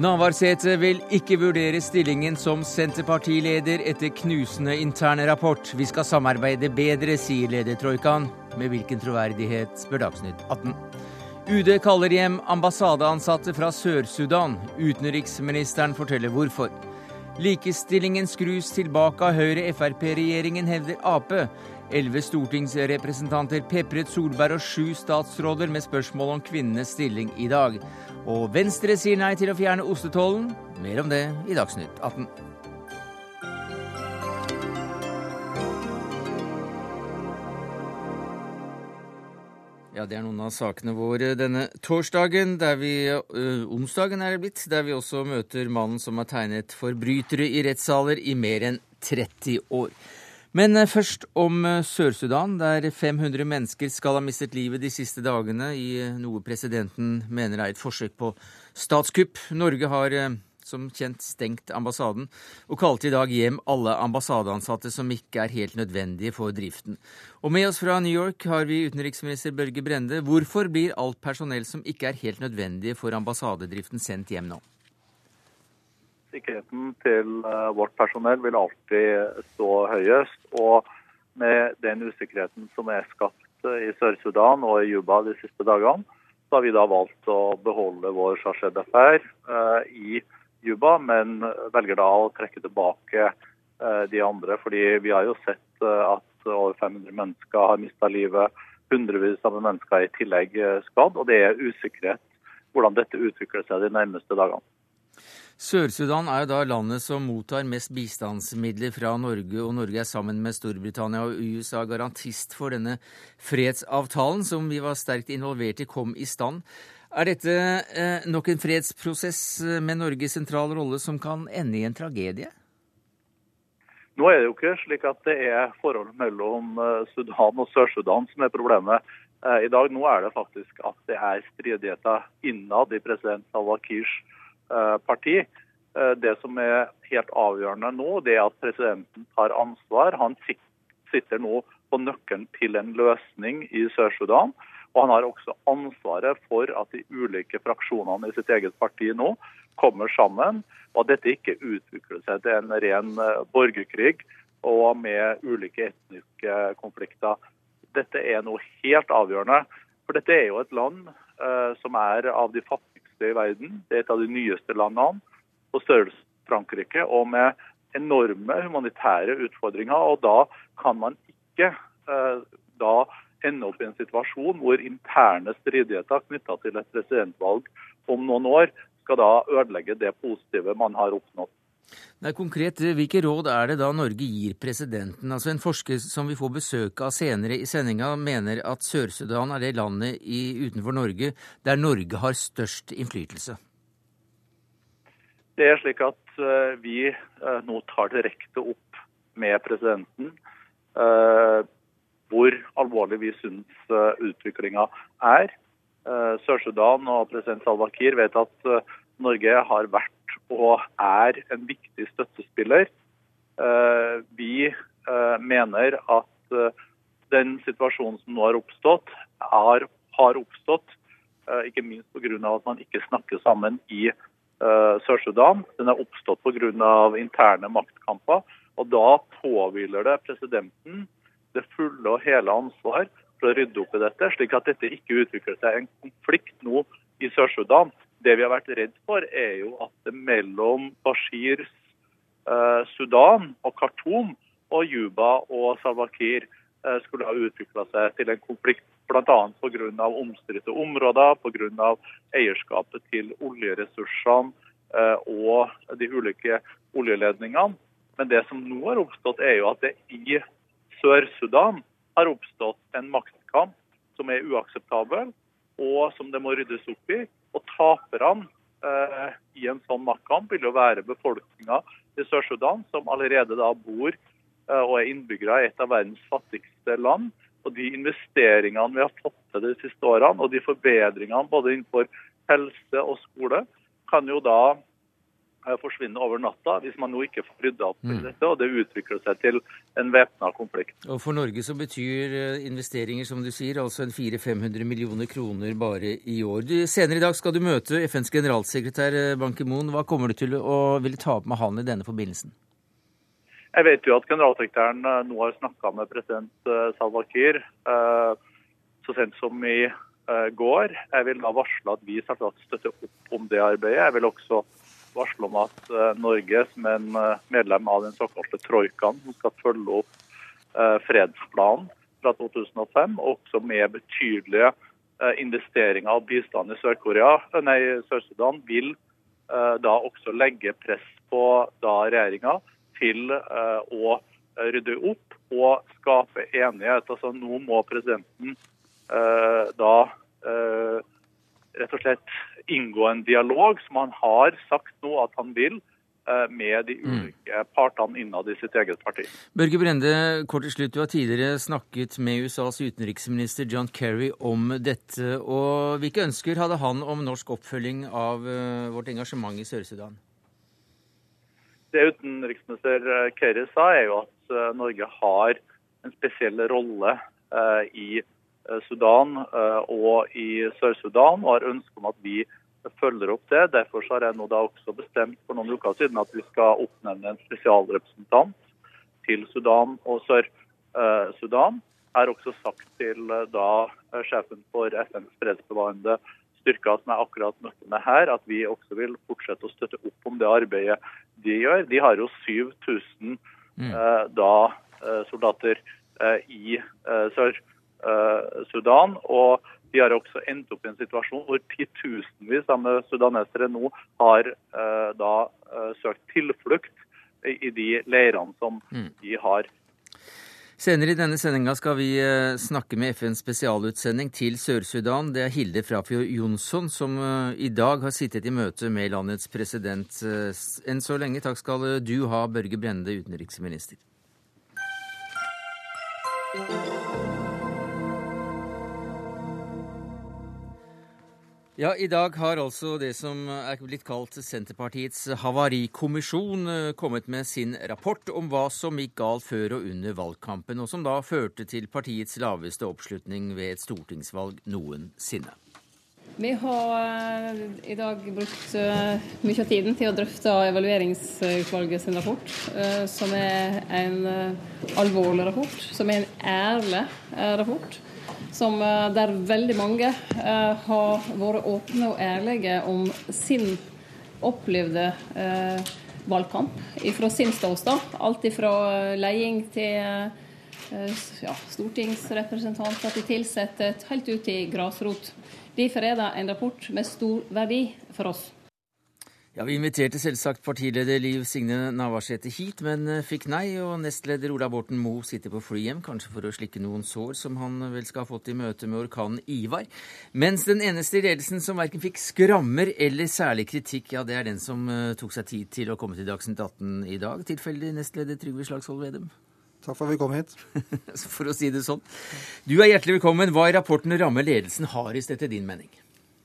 Navarsete vil ikke vurdere stillingen som Senterpartileder etter knusende interne rapport. Vi skal samarbeide bedre, sier leder. Med hvilken troverdighet, spør Dagsnytt 18. UD kaller hjem ambassadeansatte fra Sør-Sudan. Utenriksministeren forteller hvorfor. Likestillingen skrus tilbake av Høyre-Frp-regjeringen, hevder Ap. Elleve stortingsrepresentanter pepret Solberg og sju statsråder med spørsmål om kvinnenes stilling i dag. Og Venstre sier nei til å fjerne ostetollen. Mer om det i Dagsnytt 18. Ja, Det er noen av sakene våre denne torsdagen, der vi, ø, onsdagen er det blitt, der vi også møter mannen som har tegnet forbrytere i rettssaler i mer enn 30 år. Men øh, først om øh, Sør-Sudan, der 500 mennesker skal ha mistet livet de siste dagene i noe presidenten mener er et forsøk på statskupp. Norge har som kjent stengt ambassaden, og kalte i dag hjem alle ambassadeansatte som ikke er helt nødvendige for driften. Og med oss fra New York har vi utenriksminister Børge Brende. Hvorfor blir alt personell som ikke er helt nødvendige for ambassadedriften, sendt hjem nå? Sikkerheten til eh, vårt personell vil alltid stå høyest. Og med den usikkerheten som er skapt eh, i Sør-Sudan og i Juba de siste dagene, så har vi da valgt å beholde vår chargé d'affaires eh, i Juba, men velger da å trekke tilbake de andre. fordi vi har jo sett at over 500 mennesker har mista livet, hundrevis av mennesker i tillegg skadd. Og det er usikkerhet hvordan dette utvikler seg de nærmeste dagene. Sør-Sudan er jo da landet som mottar mest bistandsmidler fra Norge, og Norge er sammen med Storbritannia og USA garantist for denne fredsavtalen, som vi var sterkt involvert i, kom i stand. Er dette eh, nok en fredsprosess eh, med Norges sentrale rolle som kan ende i en tragedie? Nå er det jo ikke slik at det er forholdet mellom eh, Sudan og Sør-Sudan som er problemet. I dag nå er det faktisk at det er stridigheter innad i president Salwa Kirs parti. Det som er helt avgjørende nå, det er at presidenten tar ansvar. Han sitter nå på nøkkelen til en løsning i Sør-Sudan. Og han har også ansvaret for at de ulike fraksjonene i sitt eget parti nå kommer sammen, og at dette ikke utvikler seg til en ren eh, borgerkrig og med ulike etniske konflikter. Dette er noe helt avgjørende. For dette er jo et land uh, som er av de fattigste i verden. Det er et av de nyeste landene på størrelse Frankrike, og med enorme humanitære utfordringer. Og da kan man ikke eh, da ende opp i en situasjon hvor interne stridigheter knytta til et presidentvalg om noen år skal da ødelegge det positive man har oppnådd. Nei, konkret, Hvilke råd er det da Norge gir presidenten? Altså En forsker som vi får besøk av senere i sendinga, mener at Sør-Sudan er det landet i, utenfor Norge der Norge har størst innflytelse. Det er slik at uh, vi uh, nå tar direkte opp med presidenten. Uh, hvor alvorlig vi syns eh, utviklinga er. Eh, Sør-Sudan og president Salwa Kiir vet at eh, Norge har vært og er en viktig støttespiller. Vi mener at den situasjonen som nå har oppstått, har, har oppstått ikke minst pga. at man ikke snakker sammen i Sør-Sudan. Den er oppstått pga. interne maktkamper. Og da påhviler det presidenten det fulle og hele ansvar for å rydde opp i dette, slik at dette ikke utvikler seg en konflikt nå i Sør-Sudan. Det vi har vært redd for, er jo at det mellom Bashirs eh, Sudan og Khartoum og Juba og Salwa Kiir eh, skulle ha utvikla seg til en konflikt bl.a. pga. omstridte områder, pga. eierskapet til oljeressursene eh, og de ulike oljeledningene. Men det som nå har oppstått, er jo at det i Sør-Sudan har oppstått en maktkamp som er uakseptabel, og som det må ryddes opp i. Og taperne eh, i en sånn maktkamp vil jo være befolkninga i Sør-Sudan, som allerede da bor eh, og er innbyggere i et av verdens fattigste land. Og de investeringene vi har fått til de siste årene, og de forbedringene både innenfor helse og skole, kan jo da forsvinne over natta hvis man nå ikke får rydda opp i mm. dette, og det utvikler seg til en væpna konflikt. Og For Norge så betyr eh, investeringer som du sier, altså en 400-500 millioner kroner bare i år. Du, senere i dag skal du møte FNs generalsekretær eh, Ban Ki-moon. Hva kommer du til å ville ta opp med han i denne forbindelsen? Jeg vet jo at generalsekretæren nå har snakka med president Salva Kiir så sent som i går. Jeg vil da varsle at vi støtter opp om det arbeidet. Jeg vil også varsle om at eh, Norge, som er en eh, medlem av den såkalte troikaen, som skal følge opp eh, fredsplanen fra 2005, også med betydelige investeringer av bistand i Sør-Sudan, vil da også legge press på regjeringa til å rydde opp og skape enighet. Altså Nå må presidenten da rett og slett inngå en dialog, som han har sagt nå at han vil, eh, med de mm. ulike partene innad i sitt eget parti. Børge Brende, kort til slutt. Du har tidligere snakket med USAs utenriksminister John Kerry om dette. og Hvilke ønsker hadde han om norsk oppfølging av eh, vårt engasjement i Sør-Sudan? Det utenriksminister eh, Kerry sa, er jo at Norge har en spesiell rolle i Sør-Sudan Eh, Sudan eh, og i Sør-Sudan, og har ønske om at vi følger opp det. Derfor har jeg nå da også bestemt for noen uker siden at vi skal oppnevne en spesialrepresentant til Sudan og Sør-Sudan. Jeg har også sagt til eh, da sjefen for FNs fredsbevarende styrker som jeg akkurat møtte med her, at vi også vil fortsette å støtte opp om det arbeidet de gjør. De har jo 7000 mm. da soldater i Sør-Sudan Eh, Sudan. og de har også endt opp i en situasjon hvor titusenvis av sudanesere nå har eh, da eh, søkt tilflukt i de leirene som mm. de har. Senere i denne sendinga skal vi snakke med FNs spesialutsending til Sør-Sudan. Det er Hilde Frafjord Jonsson som i dag har sittet i møte med landets president. Enn så lenge takk skal du ha, Børge Brende, utenriksminister. Ja, I dag har altså det som er blitt kalt Senterpartiets havarikommisjon eh, kommet med sin rapport om hva som gikk galt før og under valgkampen, og som da førte til partiets laveste oppslutning ved et stortingsvalg noensinne. Vi har eh, i dag brukt eh, mye av tiden til å drøfte evalueringsutvalget sin rapport, som er en alvorlig rapport, som er en ærlig rapport som, eh, der veldig mange eh, har vært åpne og ærlige om sin opplevde eh, valgkamp fra sin ståsted. Alt fra leding til ja, stortingsrepresentanter til ansatte, helt ut til grasrot. Derfor er det en rapport med stor verdi for oss. Ja, Vi inviterte selvsagt partileder Liv Signe Navarsete hit, men eh, fikk nei. Og nestleder Ola Borten Moe sitter på fly hjem, kanskje for å slikke noen sår som han vel skal ha fått i møte med orkanen Ivar. Mens den eneste i ledelsen som verken fikk skrammer eller særlig kritikk, ja, det er den som uh, tok seg tid til å komme til Dagsnytt 18 i dag. Tilfeldig nestleder Trygve Slagsvold Vedum. Takk for at vi kom hit. for å si det sånn. Du er hjertelig velkommen. Hva i rapporten rammer ledelsen hardest, etter din mening?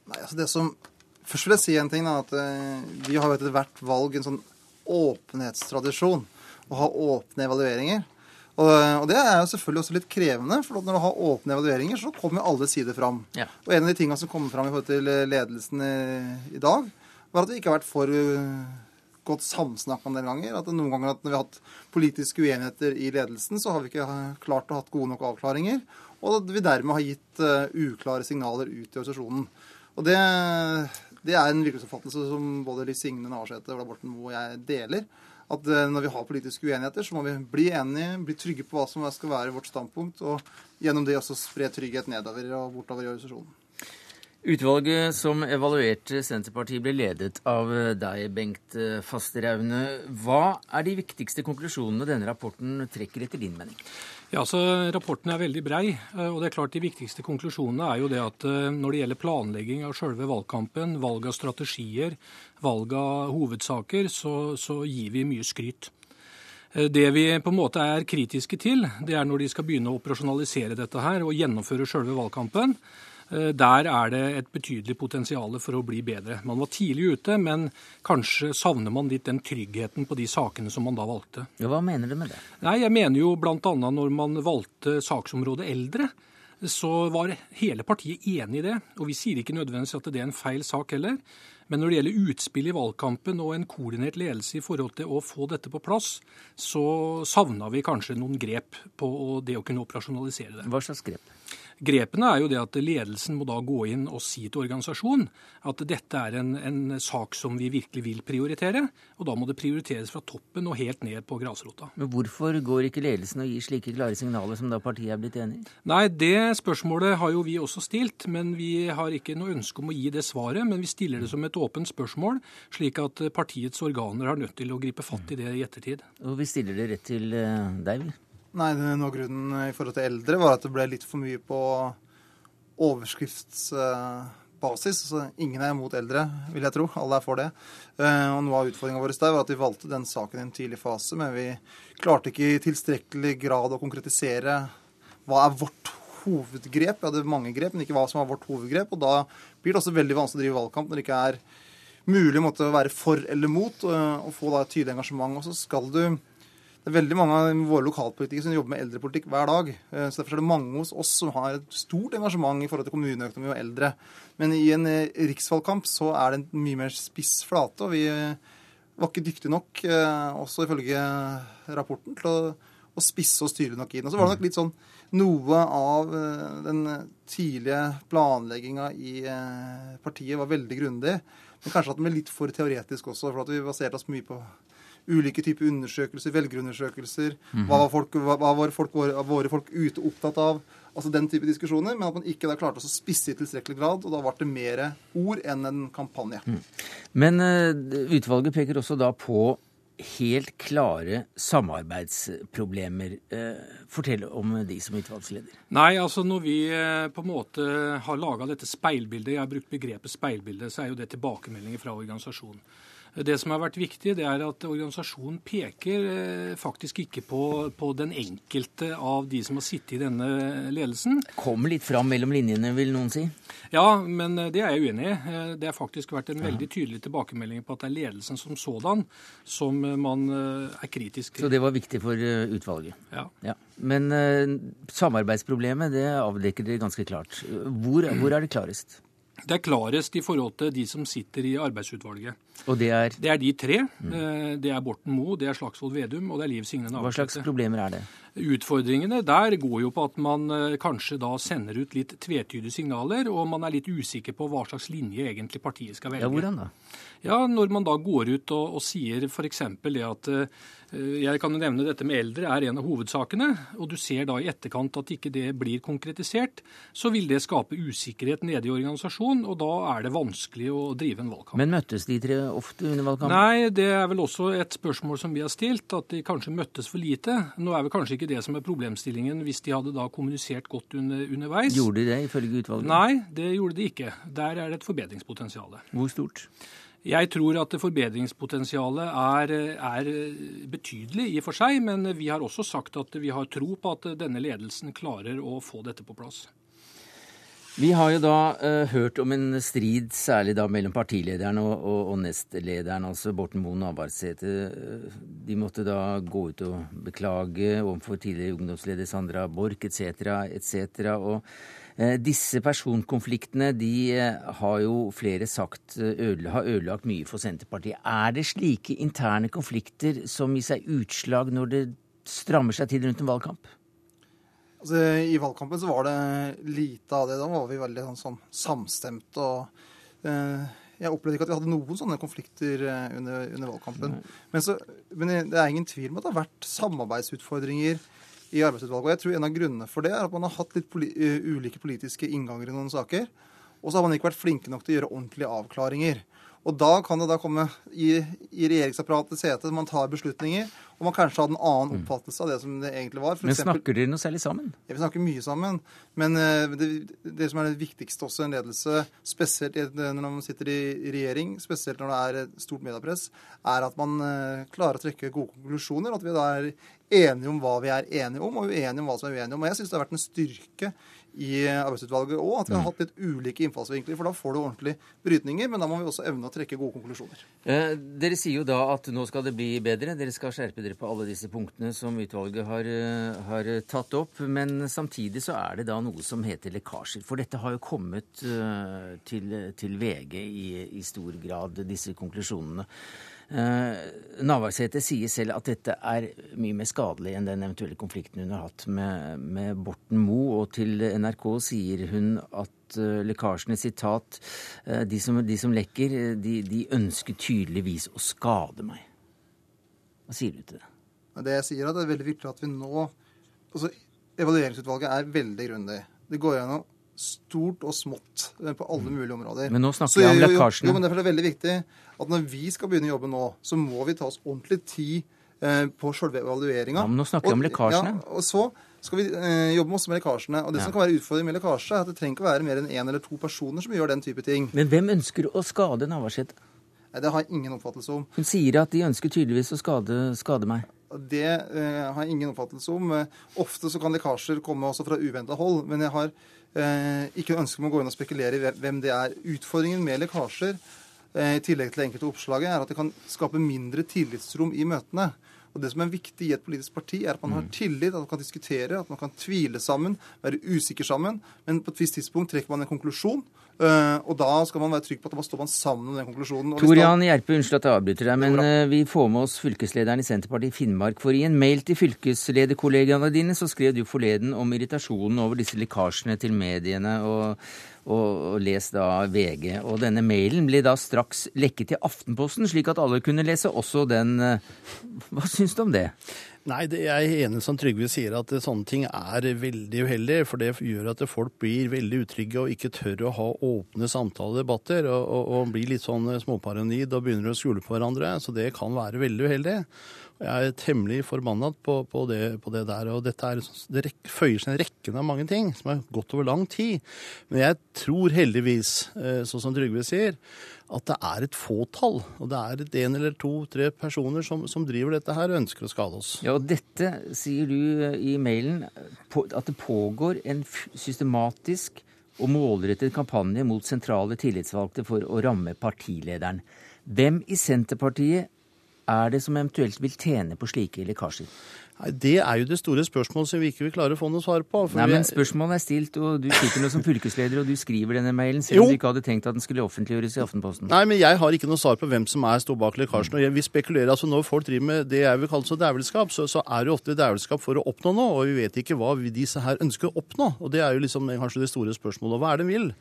Nei, altså det som Først vil jeg si en ting. da, at eh, Vi har etter hvert valg en sånn åpenhetstradisjon. Å ha åpne evalueringer. Og, og, det er jo selvfølgelig også litt krevende, for når du har åpne evalueringer, så kommer alle sider fram. Ja. Og en av de tingene som kommer fram i forhold til eh, ledelsen i, i, dag, var at vi ikke har vært for godt samsnakka en del ganger. At noen ganger at når vi har hatt politiske uenigheter i ledelsen, så har vi ikke klart å ha gode nok avklaringer. Og at vi dermed har gitt uh, uklare signaler ut i organisasjonen. Og det, det er en virkelighetsoppfattelse som både Liv Signe Navarsete, Ola Borten Moe og jeg deler. At eh, når vi har politiske uenigheter, så må vi bli enige, bli trygge på hva som skal være vårt standpunkt, og gjennom det også spre trygghet nedover og bortover i organisasjonen. Utvalget som evaluerte Senterpartiet, ble ledet av deg, Bengt Fasteraune. Hva er de viktigste konklusjonene denne rapporten trekker etter din mening? Ja, så Rapporten er veldig brei. Eh, og det er klart De viktigste konklusjonene er jo det at eh, når det gjelder planlegging av selve valgkampen, valg av strategier, valg av hovedsaker, så, så gir vi mye skryt. Eh, det vi på en måte er kritiske til, det er når de skal begynne å operasjonalisere dette her og gjennomføre selve valgkampen. Eh, der er det et betydelig potensial for å bli bedre. Man var tidlig ute, men kanskje savner man litt den tryggheten på de sakene som man da valgte. Ja, hva mener du med det? Nei, Jeg mener jo bl.a. når man valgte saksområdet eldre så var hele partiet enig i det. Og vi sier ikke nødvendigvis at det er en feil sak heller. Men når det gjelder utspill i valgkampen og en koordinert ledelse i forhold til å få dette på plass, så savna vi kanskje noen grep på det å kunne operasjonalisere det. Hva slags grep? Grepene er jo det at ledelsen må da gå inn og si til organisasjonen at dette er en, en, sak som vi virkelig vil prioritere, og da må det prioriteres fra toppen og helt ned på grasrota. Men hvorfor går ikke ledelsen og gir slike klare signaler som da partiet er blitt enig i? Nei, det spørsmålet har jo vi også stilt, men vi har ikke noe ønske om å gi det svaret. Men vi stiller det som et åpent spørsmål, slik at partiets organer har nødt til å gripe fatt i det i ettertid. Og vi stiller det rett til eh, deg, vi. Nei, noe av grunnen i forhold til eldre var at det ble litt for mye på overskriftsbasis. Så ingen er imot eldre, vil jeg tro. Alle er for det. Eh, og noe av utfordringa vår der var at vi valgte den saken i en tidlig fase, men vi klarte ikke i tilstrekkelig grad å konkretisere hva er vårt hovedgrep. Vi hadde mange grep, men ikke hva som var vårt hovedgrep. Og da blir det også veldig vanskelig å drive valgkamp når det ikke er mulig å være for eller mot, og få da et tydelig engasjement. Og så skal du det er veldig mange av våre lokalpolitikere som jobber med eldrepolitikk hver dag. Eh, så Derfor er det mange hos oss som har et stort engasjement i forhold til kommuneøkonomi og eldre. Men i en eh, riksvalgkamp så er det en mye mer spiss flate. Og vi eh, var ikke dyktige nok, også ifølge rapporten, til å, å spisse og styre nok inn. Og så var det nok litt sånn noe av den tidlige planlegginga i partiet var veldig grundig. Men kanskje at den ble litt for teoretisk også, for at vi baserte oss mye på ulike typer undersøkelser, velgerundersøkelser. Mm -hmm. Hva var, folk, hva, var folk, våre folk ute opptatt av? Altså den type diskusjoner, Men at man ikke da klarte å spisse i tilstrekkelig grad. Og da ble det mer ord enn en kampanje. Mm. Men uh, utvalget peker også da på helt klare samarbeidsproblemer. Uh, fortell om de som utvalgsleder. Nei, altså når vi uh, på en måte har laga dette speilbildet, jeg har brukt begrepet speilbilde, så er jo det tilbakemeldinger fra organisasjonen. Det som har vært viktig, det er at organisasjonen peker eh, faktisk ikke på, på, den enkelte av de som har sittet i denne ledelsen. Kommer litt fram mellom linjene, vil noen si? Ja, men eh, det er jeg uenig i. Eh, det har faktisk vært en veldig tydelig tilbakemelding på at det er ledelsen som sådan som man er kritisk til. Så det var viktig for utvalget? Ja. ja. Men samarbeidsproblemet, det avdekker dere ganske klart. Hvor, hvor er det klarest? Det er klarest i forhold til de som sitter i arbeidsutvalget. Og det er? Det er de tre. Mm. Det er Borten Moe, det er Slagsvold Vedum og det er Liv Signe Navarsete. Hva slags problemer er det? Utfordringene der går jo på at man eh, kanskje da sender ut litt tvetydige signaler, og man er litt usikker på hva slags linje egentlig partiet skal velge. Ja, hvordan da? Ja, Når man da går ut og, og sier f.eks. det at uh, jeg kan jo nevne dette med eldre er en av hovedsakene, og du ser da i etterkant at ikke det blir konkretisert, så vil det skape usikkerhet nede i organisasjonen, og da er det vanskelig å drive en valgkamp. Men møttes de tre ofte under valgkampen? Nei, det er vel også et spørsmål som vi har stilt, at de kanskje møttes for lite. Nå er vel kanskje ikke det som er problemstillingen hvis de hadde da kommunisert godt under, underveis. Gjorde de det ifølge utvalget? Nei, det gjorde de ikke. Der er det et forbedringspotensial. Hvor stort? Jeg tror at forbedringspotensialet er, er, betydelig i og for seg, men vi har også sagt at vi har tro på at denne ledelsen klarer å få dette på plass. Vi har jo da uh, hørt om en strid særlig da mellom partilederen og, og, og nestlederen, altså Borten Moe Navarsete. De måtte da gå ut og beklage overfor tidligere ungdomsleder Sandra Borch etc. etc. Og uh, disse personkonfliktene de eh, har jo flere sagt eh, har ødelagt mye for Senterpartiet. Er det slike interne konflikter som gir seg utslag når det strammer seg til rundt en valgkamp? Altså, I valgkampen så var det lite av det. Da var vi veldig sånn, sånn samstemt. og eh, Jeg opplevde ikke at vi hadde noen sånne konflikter under, under valgkampen. Men, så, men, det er ingen tvil om at det har vært samarbeidsutfordringer i arbeidsutvalget. Og jeg tror en av grunnene for det er at man har hatt litt poli uh, ulike politiske innganger i noen saker. Og så har man ikke vært flinke nok til å gjøre ordentlige avklaringer. Og da kan det da komme i, i regjeringsapparatet sete man tar beslutninger, og man kanskje hadde en annen mm. oppfattelse av det som det egentlig var. For men eksempel, snakker dere noe særlig sammen? Ja, vi snakker mye sammen. Men uh, det, det, som er det viktigste også i en ledelse, spesielt når man sitter i regjering, spesielt når det er stort mediepress, er at man uh, klarer å trekke gode konklusjoner. At vi da er enige om hva vi er enige om, og uenige om hva som er uenige om. Og jeg syns det har vært en styrke i arbeidsutvalget òg, at vi har mm. hatt litt ulike innfallsvinkler. For da får du ordentlig brytninger, men da må vi også evne å trekke gode konklusjoner. Eh, dere sier jo da at nå skal det bli bedre. Dere skal skjerpe dere på alle disse punktene som utvalget har, eh, har tatt opp. Men samtidig så er det da noe som heter lekkasjer. For dette har jo kommet uh, til, til, VG i, i stor grad, disse konklusjonene. Eh, Navarsete sier selv at dette er mye mer skadelig enn den eventuelle konflikten hun har hatt med, med Borten Moe. Og til NRK sier hun at uh, lekkasjene, sitat, uh, de, som, de som lekker, de, de, ønsker tydeligvis å skade meg. Hva sier du til det? Det jeg sier, er at det er veldig viktig at vi nå altså Evalueringsutvalget er veldig grundig. Det går gjennom stort og smått på alle mulige områder. Men nå snakker vi om lekkasjene. Jo, jo, men derfor er det veldig viktig at når vi skal begynne å jobbe nå, så må vi ta oss ordentlig tid eh, på selve evalueringa. Ja, men nå snakker vi om lekkasjene. Ja, og så skal vi eh, jobbe også med lekkasjene. Og det ja. som kan være utfordringen med lekkasje, er at det trenger ikke å være mer enn én en eller to personer som gjør den type ting. Men hvem ønsker å skade Navarsete? Det har jeg ingen oppfattelse om. Hun sier at de ønsker tydeligvis å skade, skade meg. Det eh, har jeg ingen oppfattelse om. Ofte så kan lekkasjer komme også fra uventa hold. Men jeg har eh, ikke ønske om å gå inn og spekulere i hvem det er. Utfordringen med lekkasjer Eh, i tillegg til det enkelte oppslaget, er at det kan skape mindre tillitsrom i møtene. Og Det som er viktig i et politisk parti, er at man har mm. tillit, at man kan diskutere, at man kan tvile sammen, være usikker sammen. Men på et visst tidspunkt trekker man en konklusjon, Uh, og da skal man være trygg på at man står man sammen om den konklusjonen. Tor Jan Gjerpe, unnskyld at jeg avbryter deg, men uh, vi får med oss fylkeslederen i Senterpartiet i Finnmark. For i en mail til fylkeslederkollegaene dine så skrev du forleden om irritasjonen over disse lekkasjene til mediene. og og, les da VG. Og denne mailen ble da straks lekket til Aftenposten, slik at alle kunne lese også den. Eh, hva syns du om det? Nei, det, jeg er enig som Trygve sier, at sånne ting er veldig uheldig. For det gjør at folk blir veldig utrygge og ikke tør å ha åpne samtaler og debatter. Og, og, og blir litt sånn småparanoid og begynner å skule på hverandre. Så det kan være veldig uheldig. Jeg er temmelig forbanna på, på, på, det der. Og dette er, det føyer seg en rekke av mange ting som har gått over lang tid. Men jeg tror heldigvis, eh, sånn som Trygve sier, at det er et fåtall. Og det er en eller to-tre personer som, som, driver dette her og ønsker å skade oss. Ja, og dette sier du eh, i mailen at det pågår en systematisk og målrettet kampanje mot sentrale tillitsvalgte for å ramme partilederen. Hvem i Senterpartiet er det som eventuelt vil tjene på slike lekkasjer? Nei, Det er jo det store spørsmålet som vi ikke vil klare å få noe svar på. Nei, men Spørsmålet er stilt, og du sitter nå som fylkesleder og du skriver denne mailen, selv om du ikke hadde tenkt at den skulle offentliggjøres i Aftenposten. Nei, men jeg har ikke noe svar på hvem som er står bak lekkasjen. og Vi spekulerer, altså Når folk driver med det jeg vil kalle så dævelskap, så, så er det ofte dævelskap for å oppnå noe, og vi vet ikke hva disse her ønsker å oppnå. Og Det er jo liksom kanskje det store spørsmålet. Hva er det de vil?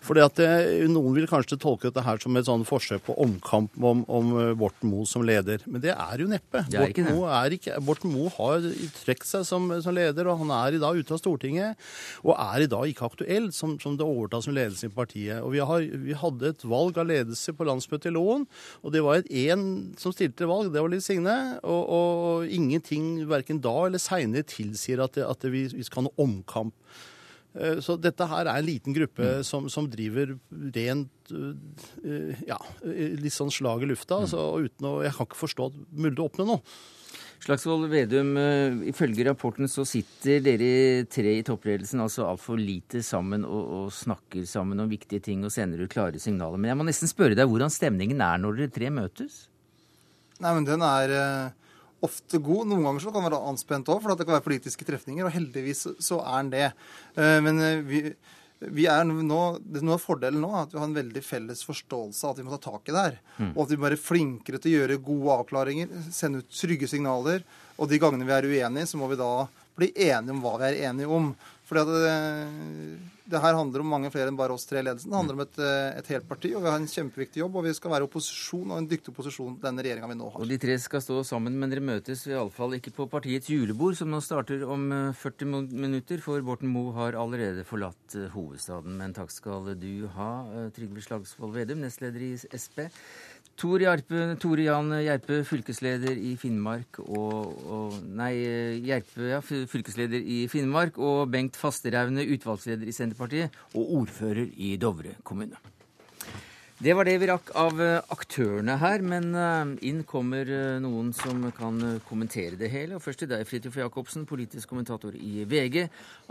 Fordi at det, eh, Noen vil kanskje tolke dette her som et sånn forsøk på omkamp om, om eh, Borten Moe som leder. Men det er jo neppe. Er Borten Moe, er ikke, Borten Moe har trukket seg som, som, leder, og han er i dag ute av Stortinget. Og er i dag ikke aktuell som, som det overtas som ledelse i partiet. Og vi, har, vi, hadde et valg av ledelse på landsmøtet i Loen, og det var én som stilte valg, det var Liv Signe. Og, og ingenting verken da eller seinere tilsier at, det, at det, vi, vi skal ha noe omkamp. Eh, så dette her er en liten gruppe mm. som, som, driver rent eh, ja, litt sånn slag i lufta. Mm. Så uten å, jeg kan ikke forstå at mulig å nå. Slagsvold Vedum, eh, ifølge rapporten så sitter dere tre i toppledelsen altså altfor lite sammen og, og, snakker sammen om viktige ting og sender ut klare signaler. Men jeg må nesten spørre deg hvordan stemningen er når dere tre møtes? Nei, men den er ofte god. Noen ganger så kan den være anspent òg, for det kan være politiske trefninger. Og heldigvis så er den det. Eh, men eh, vi, vi er nå, det er Noe av fordelen nå er at vi har en veldig felles forståelse av at vi må ta tak i det her. Mm. Og at vi må være flinkere til å gjøre gode avklaringer, sende ut trygge signaler. Og de gangene vi er uenige, så må vi da bli enige om hva vi er enige om. Fordi at det, det her handler om mange flere enn bare oss tre i ledelsen. Det handler om et, et, helt parti, og vi har en kjempeviktig jobb. Og vi skal være opposisjon, og en dyktig opposisjon denne regjeringa vi nå har. Og de tre skal stå sammen, men dere møtes iallfall ikke på partiets julebord, som nå starter om 40 eh, minutter, for Borten Moe har allerede forlatt eh, hovedstaden. Men takk skal du ha, eh, Trygve Slagsvold Vedum, nestleder i Sp. Tor Jarpe, Tore Jan Gjerpe, fylkesleder i Finnmark og, og Nei, Gjerpe, ja, fylkesleder i Finnmark. Og Bengt Fasteraune, utvalgsleder i Senterpartiet og ordfører i Dovre kommune. Det var det vi rakk av eh, aktørene her, men eh, inn kommer eh, noen som kan kommentere det hele. Og først til deg, Fridtjof Jacobsen, politisk kommentator i VG.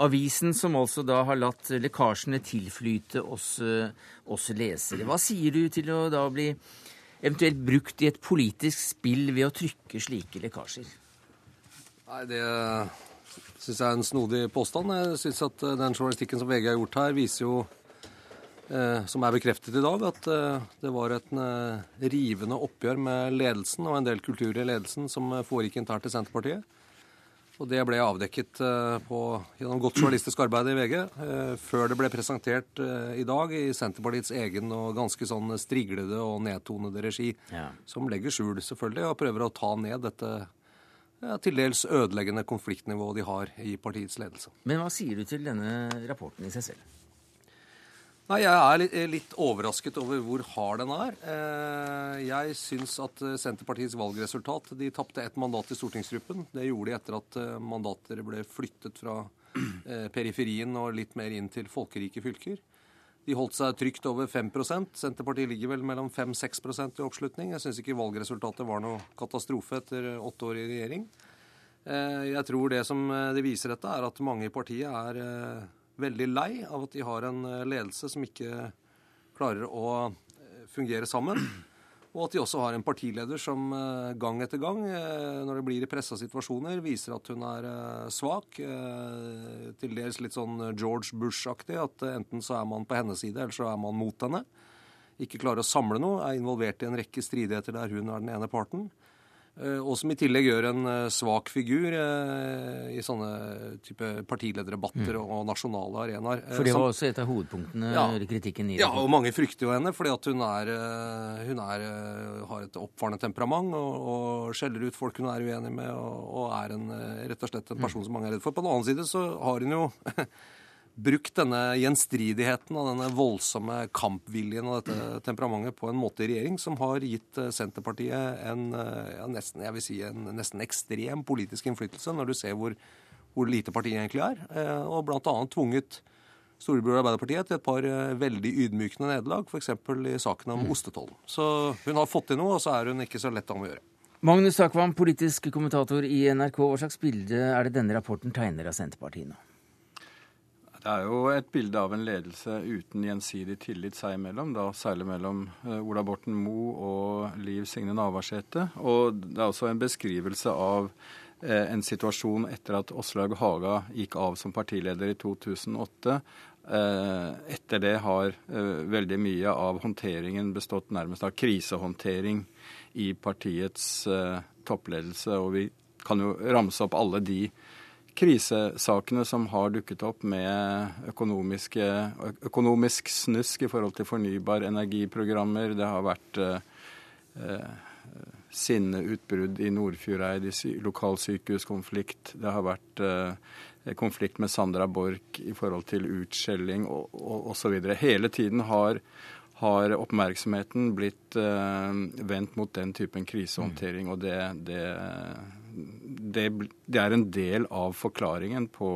Avisen som altså da har latt lekkasjene tilflyte oss, oss lesere. Hva sier du til å da bli eventuelt brukt i et politisk spill ved å trykke slike lekkasjer? Nei, det syns jeg er en snodig påstand. Jeg syns at den journalistikken som VG har gjort her, viser jo Eh, som er bekreftet i dag, at eh, det var et eh, rivende oppgjør med ledelsen og en del kulturer i ledelsen som foregikk internt i Senterpartiet. Og det ble avdekket på, gjennom godt journalistisk arbeid i VG før det ble presentert i dag i Senterpartiets egen og ganske sånn striglede og nedtonede regi, ja. som legger skjul selvfølgelig og prøver å ta ned dette ja, til dels ødeleggende konfliktnivået de har i partiets ledelse. Men hva sier du til denne rapporten i seg selv? Nei, Jeg er litt, litt, overrasket over hvor hard den er. Eh, jeg syns at eh, Senterpartiets valgresultat De tapte ett mandat i stortingsgruppen. Det gjorde de etter at eh, mandater ble flyttet fra periferien og litt mer inn til folkerike fylker. De holdt seg trygt over 5 Senterpartiet ligger vel mellom 5-6% i oppslutning. Jeg syns ikke valgresultatet var noe katastrofe etter åtte år i regjering. Jeg tror det som det viser dette, er at mange i partiet er veldig lei av at de har en eh, ledelse som ikke klarer å eh, fungere sammen. Og at de også har en partileder som eh, gang etter gang, når det blir i pressa situasjoner, viser at hun er svak. Til dels litt sånn George Bush-aktig, at enten så er man på hennes side, eller så er man mot henne. Ikke klarer å samle noe, er involvert i en rekke stridigheter der hun er den ene parten. Eh, og som i tillegg gjør en eh, svak figur eh, i sånne type partilederdebatter mm. og nasjonale arenaer. For det var også et av hovedpunktene ja, kritikken? i Ja, og mange frykter jo henne fordi at hun, er, hun er, har et oppfarende temperament og, og, skjeller ut folk hun er uenig med, og, og er en, rett og slett en person mm. som mange er redd for. På den annen side så har hun jo brukt denne gjenstridigheten og denne voldsomme kampviljen og dette temperamentet på en måte i regjering som har gitt eh, Senterpartiet en, eh, ja, nesten, jeg vil si en nesten ekstrem politisk innflytelse, når du ser hvor, hvor lite partiet egentlig er, eh, og bl.a. tvunget storebror Arbeiderpartiet til et par veldig ydmykende nederlag, f.eks. i saken om mm. ostetollen. Så hun har fått til noe, og så er hun ikke så lett om å gjøre. Magnus Takvam, politisk kommentator i NRK. Hva slags bilde er det denne rapporten tegner av Senterpartiet nå? Det er jo et bilde av en ledelse uten gjensidig tillit seg imellom, da særlig mellom eh, Ola Borten Moe og Liv Signe Navarsete. Og det er også en beskrivelse av eh, en situasjon etter at Åslaug Haga gikk av som partileder i 2008. Eh, etter det har veldig mye av håndteringen bestått nærmest av krisehåndtering i partiets toppledelse. Og vi kan jo ramse opp alle de krisesakene som har dukket opp med økonomisk snusk i forhold til fornybar energiprogrammer. Det har vært eh, eh sinneutbrudd i Nordfjordeid, i lokalsykehuskonflikt. Det har vært eh, konflikt med Sandra Borch i forhold til utskjelling osv. Hele tiden har, har oppmerksomheten blitt eh, vendt mot den typen krisehåndtering. Og det, det, det, det er en del av forklaringen på,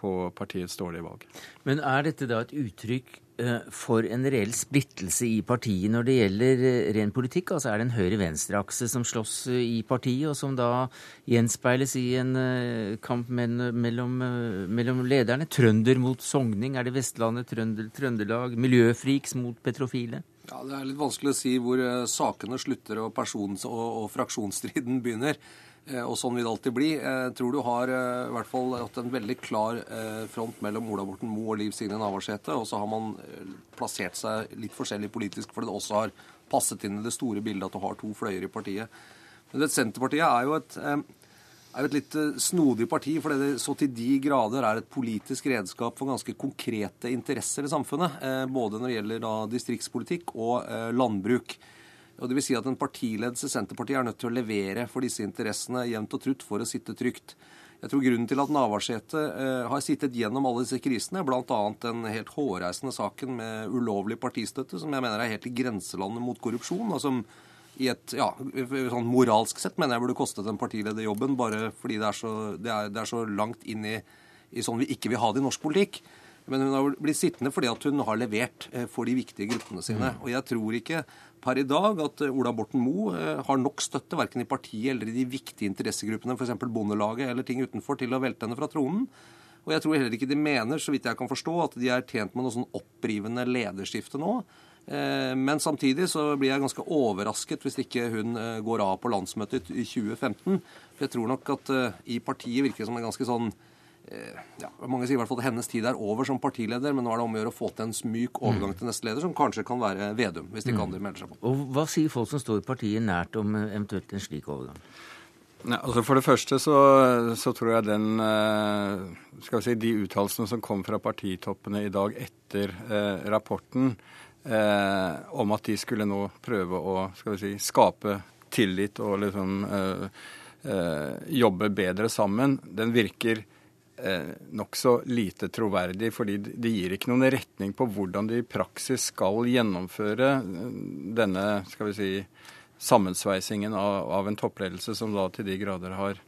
på partiets dårlige valg. Men er dette da et uttrykk eh, for en reell splittelse i partiet når det gjelder eh, ren politikk? Altså Er det en høyre-venstre-akse som slåss eh, i partiet, og som da gjenspeiles i en kamp mellom, mellom lederne? Trønder mot sogning, er det Vestlandet, Trønder, Trøndelag? Miljøfriks mot petrofile? Ja, Det er litt vanskelig å si hvor sakene slutter og person- og, og fraksjonsstriden begynner. Eh, og sånn vil det alltid bli. Jeg tror du har eh, i hvert fall hatt en veldig klar eh, front mellom Ola Borten Moe og Liv Signe Navarsete. Og så har man plassert seg litt forskjellig politisk fordi det også har passet inn i det store bildet at du har to fløyer i partiet. Men vet, Senterpartiet er jo et, er et litt snodig parti, fordi det så til de grader er et politisk redskap for ganske konkrete interesser i samfunnet. Både når det gjelder distriktspolitikk og landbruk. Og det vil si at En partiledelse Senterpartiet er nødt til å levere for disse interessene jevnt og trutt for å sitte trygt. Jeg tror Grunnen til at Navarsete eh, har sittet gjennom alle disse krisene, bl.a. den helt hårreisende saken med ulovlig partistøtte, som jeg mener er helt i grenselandet mot korrupsjon, og som i et ja, sånn moralsk sett mener jeg burde kostet en partilederjobben, bare fordi det er så, det er, det er så langt inn i, i, sånn vi ikke vil ha det i norsk politikk. Men hun har blitt sittende fordi at hun har levert eh, for de viktige gruppene sine. Og jeg tror ikke per i dag at eh, Ola Borten Moe eh, har nok støtte verken i partiet eller i de viktige interessegruppene, f.eks. Bondelaget eller ting utenfor, til å velte henne fra tronen. Og jeg tror heller ikke de mener, så vidt jeg kan forstå, at de er tjent med noe sånn opprivende lederskifte nå. Men samtidig så blir jeg ganske overrasket hvis ikke hun går av på landsmøtet i 2015. For jeg tror nok at i partiet virker det som en ganske sånn Eh, ja, Mange sier i hvert fall at hennes tid er over som partileder, men nå er det om å gjøre å få til en myk overgang til neste leder, som kanskje kan være Vedum, hvis de kan andre melder seg på. Og Hva sier folk som står partiet nært om eh, eventuelt en slik overgang? Ja, altså For det første så, så, tror jeg den eh, skal vi si, De uttalelsene som kom fra partitoppene i dag etter eh, rapporten, eh, om at de skulle nå prøve å skal vi si, skape tillit og liksom eh, jobbe bedre sammen, den virker eh, nokså lite troverdig, fordi det gir ikke noen retning på hvordan de i praksis skal gjennomføre eh, denne skal vi si, sammensveisingen av, av en toppledelse som da til de grader har,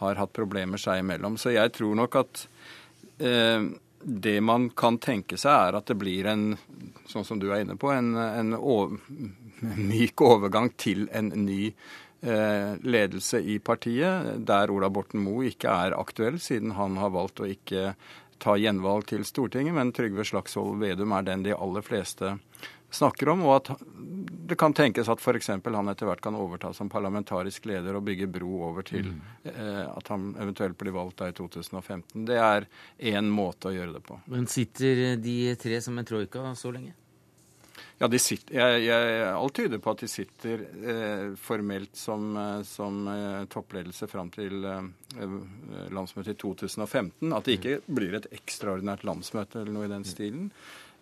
har hatt problemer seg imellom. Så jeg tror nok at eh, det man kan tenke seg, er at det blir en, sånn som du er inne på, en, en over, myk overgang til en ny ledelse i partiet, der Ola Borten Moe ikke er aktuell, siden han har valgt å ikke ta gjenvalg til Stortinget, men Trygve Slagsvold Vedum er den de aller fleste snakker om, og at det kan tenkes at f.eks. han etter hvert kan overta som parlamentarisk leder og bygge bro over til mm. eh, at han eventuelt blir valgt da i 2015. Det er én måte å gjøre det på. Men sitter de tre som en troika så lenge? Ja, de sitter, jeg, jeg, Alt tyder på at de sitter eh, formelt som, eh, som eh, toppledelse fram til eh, landsmøtet i 2015. At det ikke blir et ekstraordinært landsmøte eller noe i den stilen.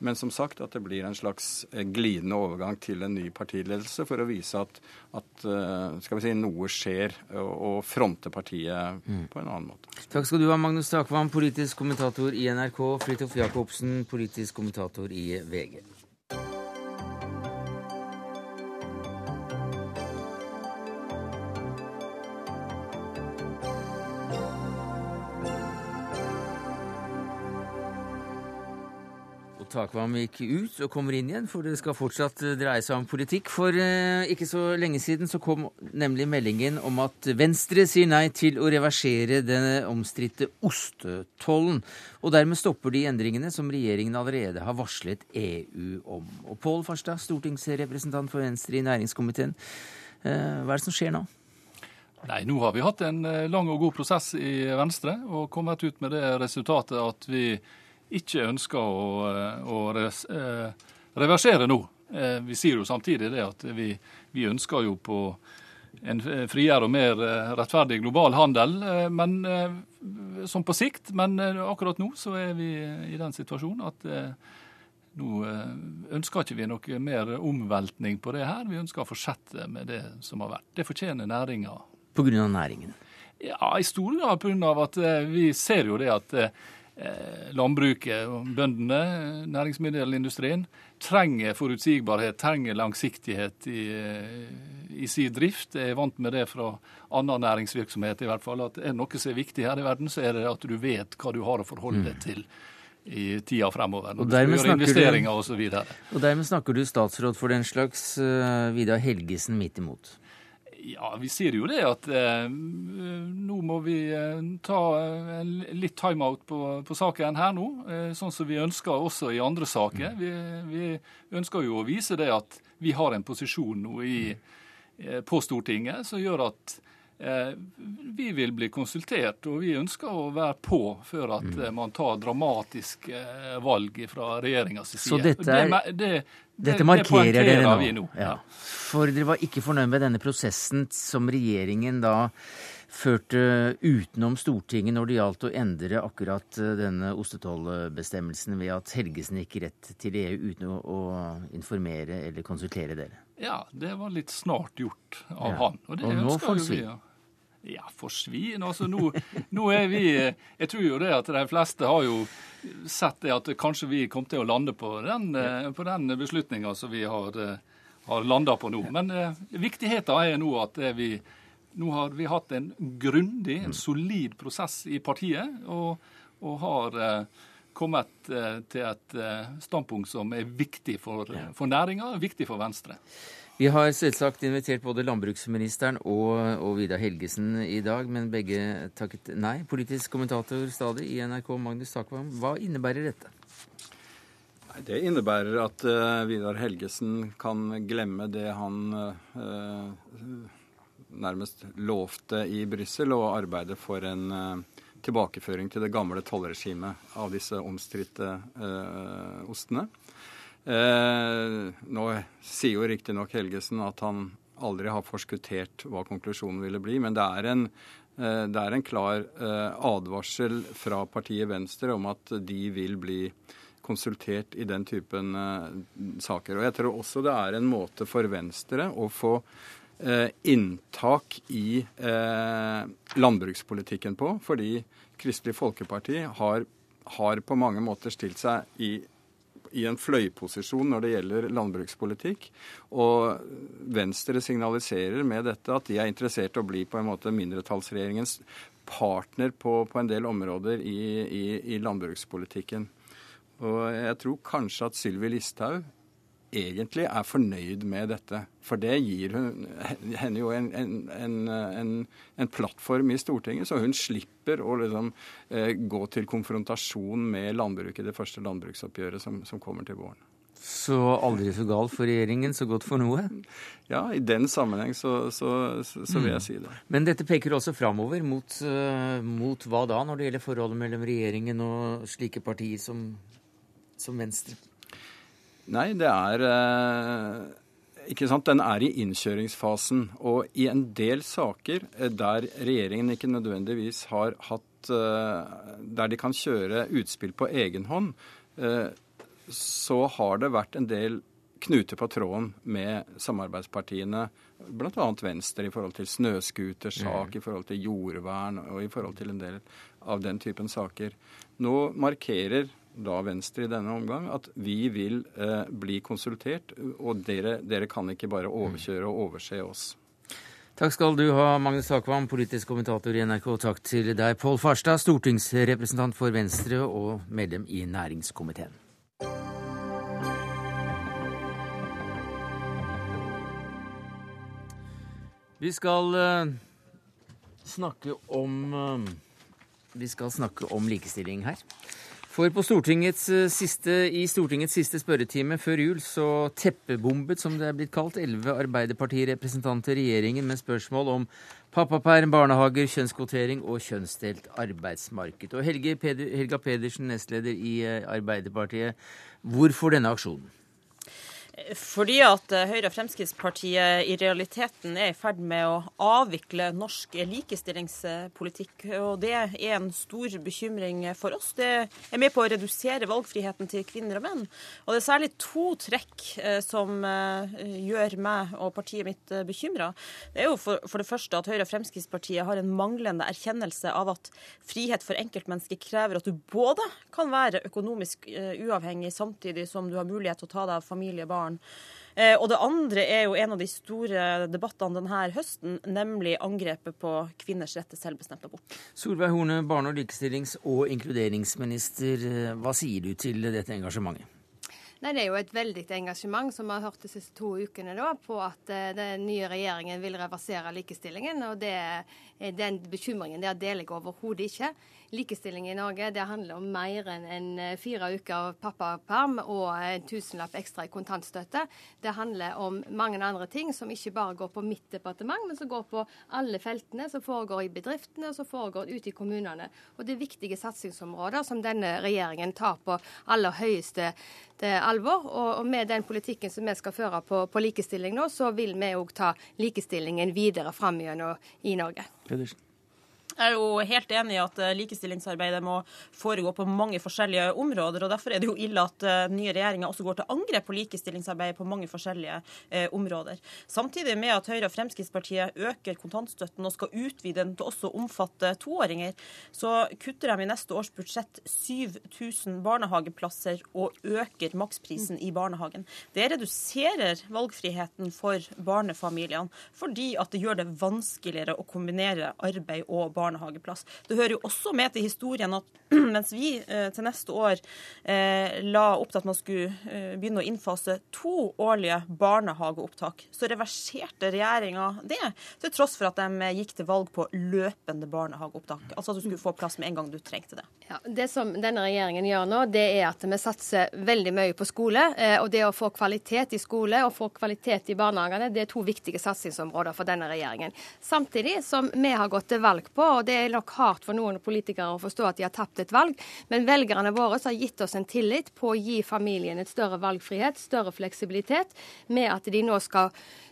Men som sagt at det blir en slags eh, glidende overgang til en ny partiledelse for å vise at, at eh, skal vi si, noe skjer, og, og fronte partiet mm. på en annen måte. Takk skal du ha, Magnus Takvam, politisk kommentator i NRK, Fridtjof Jacobsen, politisk kommentator i VG. Takvam gikk ut og kommer inn igjen, for det skal fortsatt eh, dreie seg om politikk. For eh, ikke så lenge siden så kom nemlig meldingen om at Venstre sier nei til å reversere den omstridte ostetollen. Og dermed stopper de endringene som regjeringen allerede har varslet EU om. Og Pål Farstad, stortingsrepresentant for Venstre i næringskomiteen, eh, hva er det som skjer nå? Nei, Nå har vi hatt en eh, lang og god prosess i Venstre og kommet ut med det resultatet at vi ikke ønsker å, å eh, reversere nå. Eh, vi sier jo samtidig det at vi, vi ønsker jo på en friere og mer eh, rettferdig global handel, men, som på sikt. Men akkurat nå så er vi i den situasjonen at nå ønsker ikke vi noe mer omveltning på det her. Vi ønsker å fortsette med det som har vært. Det fortjener næringa. Pga. næringen? Ja, i stor grad pga. at vi ser jo det at Eh, landbruket og bøndene, næringsmiddelindustrien, trenger forutsigbarhet, trenger langsiktighet i, eh, i sin drift. Jeg er vant med det fra annen næringsvirksomhet i hvert fall. At er noe som er viktig her i verden, så er det at du vet hva du har å forholde deg mm. til i tida fremover. Når Og dermed, investeringer og, så og dermed snakker du statsråd for den slags uh, Vidar Helgesen midt imot? Ja, vi sier jo det at eh, nå må vi eh, ta eh, litt timeout på, på saken her nå. Eh, sånn som vi ønsker også i andre saker. Vi, vi, ønsker jo å vise det at vi har en posisjon nå i, eh, på Stortinget som gjør at vi vil bli konsultert, og vi ønsker å være på før at mm. eh, man tar dramatiske eh, valg fra regjeringas side. Så dette, er, det, det, dette markerer det dere nå? nå. Ja. For dere var ikke fornøyd med denne prosessen som regjeringen da førte utenom Stortinget når det gjaldt å endre akkurat denne ostetollbestemmelsen ved at Helgesen gikk rett til EU uten å, informere eller konsultere dere? Ja, det var litt snart gjort av ja. han. Og, og nå får vi. Ja. Ja, forsvin. Altså, nå, nå, er vi Jeg tror jo det at de fleste har jo sett det at kanskje vi kom til å lande på den, eh, på den beslutninga som vi har, eh, har landa på nå. Men eh, viktigheten er nå at vi nå har vi hatt en grundig, en solid prosess i partiet, og, og har kommet til et standpunkt som er viktig for, for næringa viktig for Venstre. Vi har selvsagt invitert både landbruksministeren og, og, Vidar Helgesen i dag, men begge takket nei. Politisk kommentator stadig i NRK, Magnus Takvam, hva innebærer dette? Det innebærer at uh, Vidar Helgesen kan glemme det han uh, nærmest lovte i Brussel, og arbeide for en uh, tilbakeføring til det gamle tollregimet av disse omstridte ostene. Eh, nå sier jo riktignok Helgesen at han aldri har forskuttert hva konklusjonen ville bli, men det er en, eh, det er en klar eh, advarsel fra partiet Venstre om at de vil bli konsultert i den typen eh, saker. Og jeg tror også det er en måte for Venstre å få eh, inntak i eh, landbrukspolitikken på, fordi Kristelig Folkeparti har, har på mange måter stilt seg i i en fløyposisjon når det gjelder landbrukspolitikk. Og Venstre signaliserer med dette at de er interessert i å bli på en måte mindretallsregjeringens partner på, på en del områder i, i, i, landbrukspolitikken. Og jeg tror kanskje at Sylvi Listhaug egentlig er fornøyd med dette. For det gir hun, henne jo en, en, en, en, plattform i Stortinget, så hun slipper å liksom, eh, gå til konfrontasjon med landbruket i det første landbruksoppgjøret som, som kommer til våren. Så aldri så galt for regjeringen, så godt for noe? Ja, i den sammenheng så, så, så, så vil jeg mm. si det. Men dette peker også framover mot, uh, mot, hva da, når det gjelder forholdet mellom regjeringen og slike partier som, som Venstre? Nei, det er eh, ikke sant? Den er i innkjøringsfasen. Og i en del saker eh, der regjeringen ikke nødvendigvis har hatt eh, Der de kan kjøre utspill på egen hånd, så har det vært en del knuter på tråden med samarbeidspartiene, bl.a. Venstre, i forhold til snøscootersak, i forhold til jordvern og i forhold til en del av den typen saker. Nå markerer da Venstre i denne omgang at vi vil eh, bli konsultert, og dere, dere, kan ikke bare overkjøre og overse oss. Takk skal du ha, Magnus Takvam, politisk kommentator i NRK. Takk til deg, Pål Farstad, stortingsrepresentant for Venstre og medlem i næringskomiteen. Vi skal uh, snakke om uh, Vi skal snakke om likestilling her. For på Stortingets eh, siste, i Stortingets siste spørretime før jul så teppebombet, som det er blitt kalt, elleve Arbeiderpartirepresentanter regjeringen med spørsmål om pappaperm, barnehager, kjønnskvotering og kjønnsdelt arbeidsmarked. Og Helge Peder, Helga Pedersen, nestleder i eh, Arbeiderpartiet, hvorfor denne aksjonen? Fordi at eh, Høyre og Fremskrittspartiet i realiteten er i ferd med å avvikle norsk likestillingspolitikk. Og det er en stor bekymring for oss. Det er med på å redusere valgfriheten til kvinner og menn. Og det er særlig to trekk eh, som eh, gjør meg og partiet mitt bekymra. Det er jo for, det første at Høyre og Fremskrittspartiet har en manglende erkjennelse av at frihet for enkeltmennesket krever at du både kan være økonomisk uavhengig samtidig som du har mulighet til å ta deg av familie, barn barn. Eh, og det andre er jo en av de store debattene denne høsten, nemlig angrepet på kvinners rett til selvbestemt abort. Solveig Horne, barne-, og likestillings- og inkluderingsminister. Eh, hva sier du til dette engasjementet? Nei, Det er jo et veldig engasjement som vi har hørt de siste to ukene da, på at uh, den nye regjeringen vil reversere likestillingen. og det, Den bekymringen der deler jeg overhodet ikke. Likestilling i Norge det handler om mer enn en eh, fire uker pappaperm og en tusenlapp ekstra i kontantstøtte. Det handler om mange andre ting som ikke bare går på mitt departement, men som går på alle feltene som foregår i bedriftene og som foregår ute i kommunene. Og Det er viktige satsingsområder som denne regjeringen tar på aller høyeste alvor. Og, med den politikken som vi skal føre på, på likestilling nå, så vil vi òg ta likestillingen videre fram i Norge. Pedersen. Jeg er jo helt enig i at eh, likestillingsarbeidet må foregå på mange forskjellige områder. og Derfor er det jo ille at den eh, nye regjeringa også går til angrep på likestillingsarbeidet på mange forskjellige eh, områder. Samtidig med at Høyre og Fremskrittspartiet øker kontantstøtten og skal utvide den til også å omfatte toåringer, så kutter de i neste års budsjett 7000 barnehageplasser og øker maksprisen i barnehagen. Det reduserer valgfriheten for barnefamiliene, fordi at det gjør det vanskeligere å kombinere arbeid og barnehage barnehageplass. Det hører jo også med til historien at mens vi eh, til neste år eh, la opp til at man skulle eh, begynne å innfase to årlige barnehageopptak, så reverserte regjeringa det, til tross for at de gikk til valg på løpende barnehageopptak. Altså at du skulle få plass med en gang du trengte det. Ja, det som denne regjeringen gjør nå, det er at vi satser veldig mye på skole. Og det å få kvalitet i skole og få kvalitet i barnehagene, det er to viktige satsingsområder for denne regjeringen. Samtidig som vi har gått til valg på, og det er nok hardt for noen politikere å forstå at de har tapt et valg, men velgerne våre har gitt oss en tillit på å gi familien et større valgfrihet, større fleksibilitet, med at de nå skal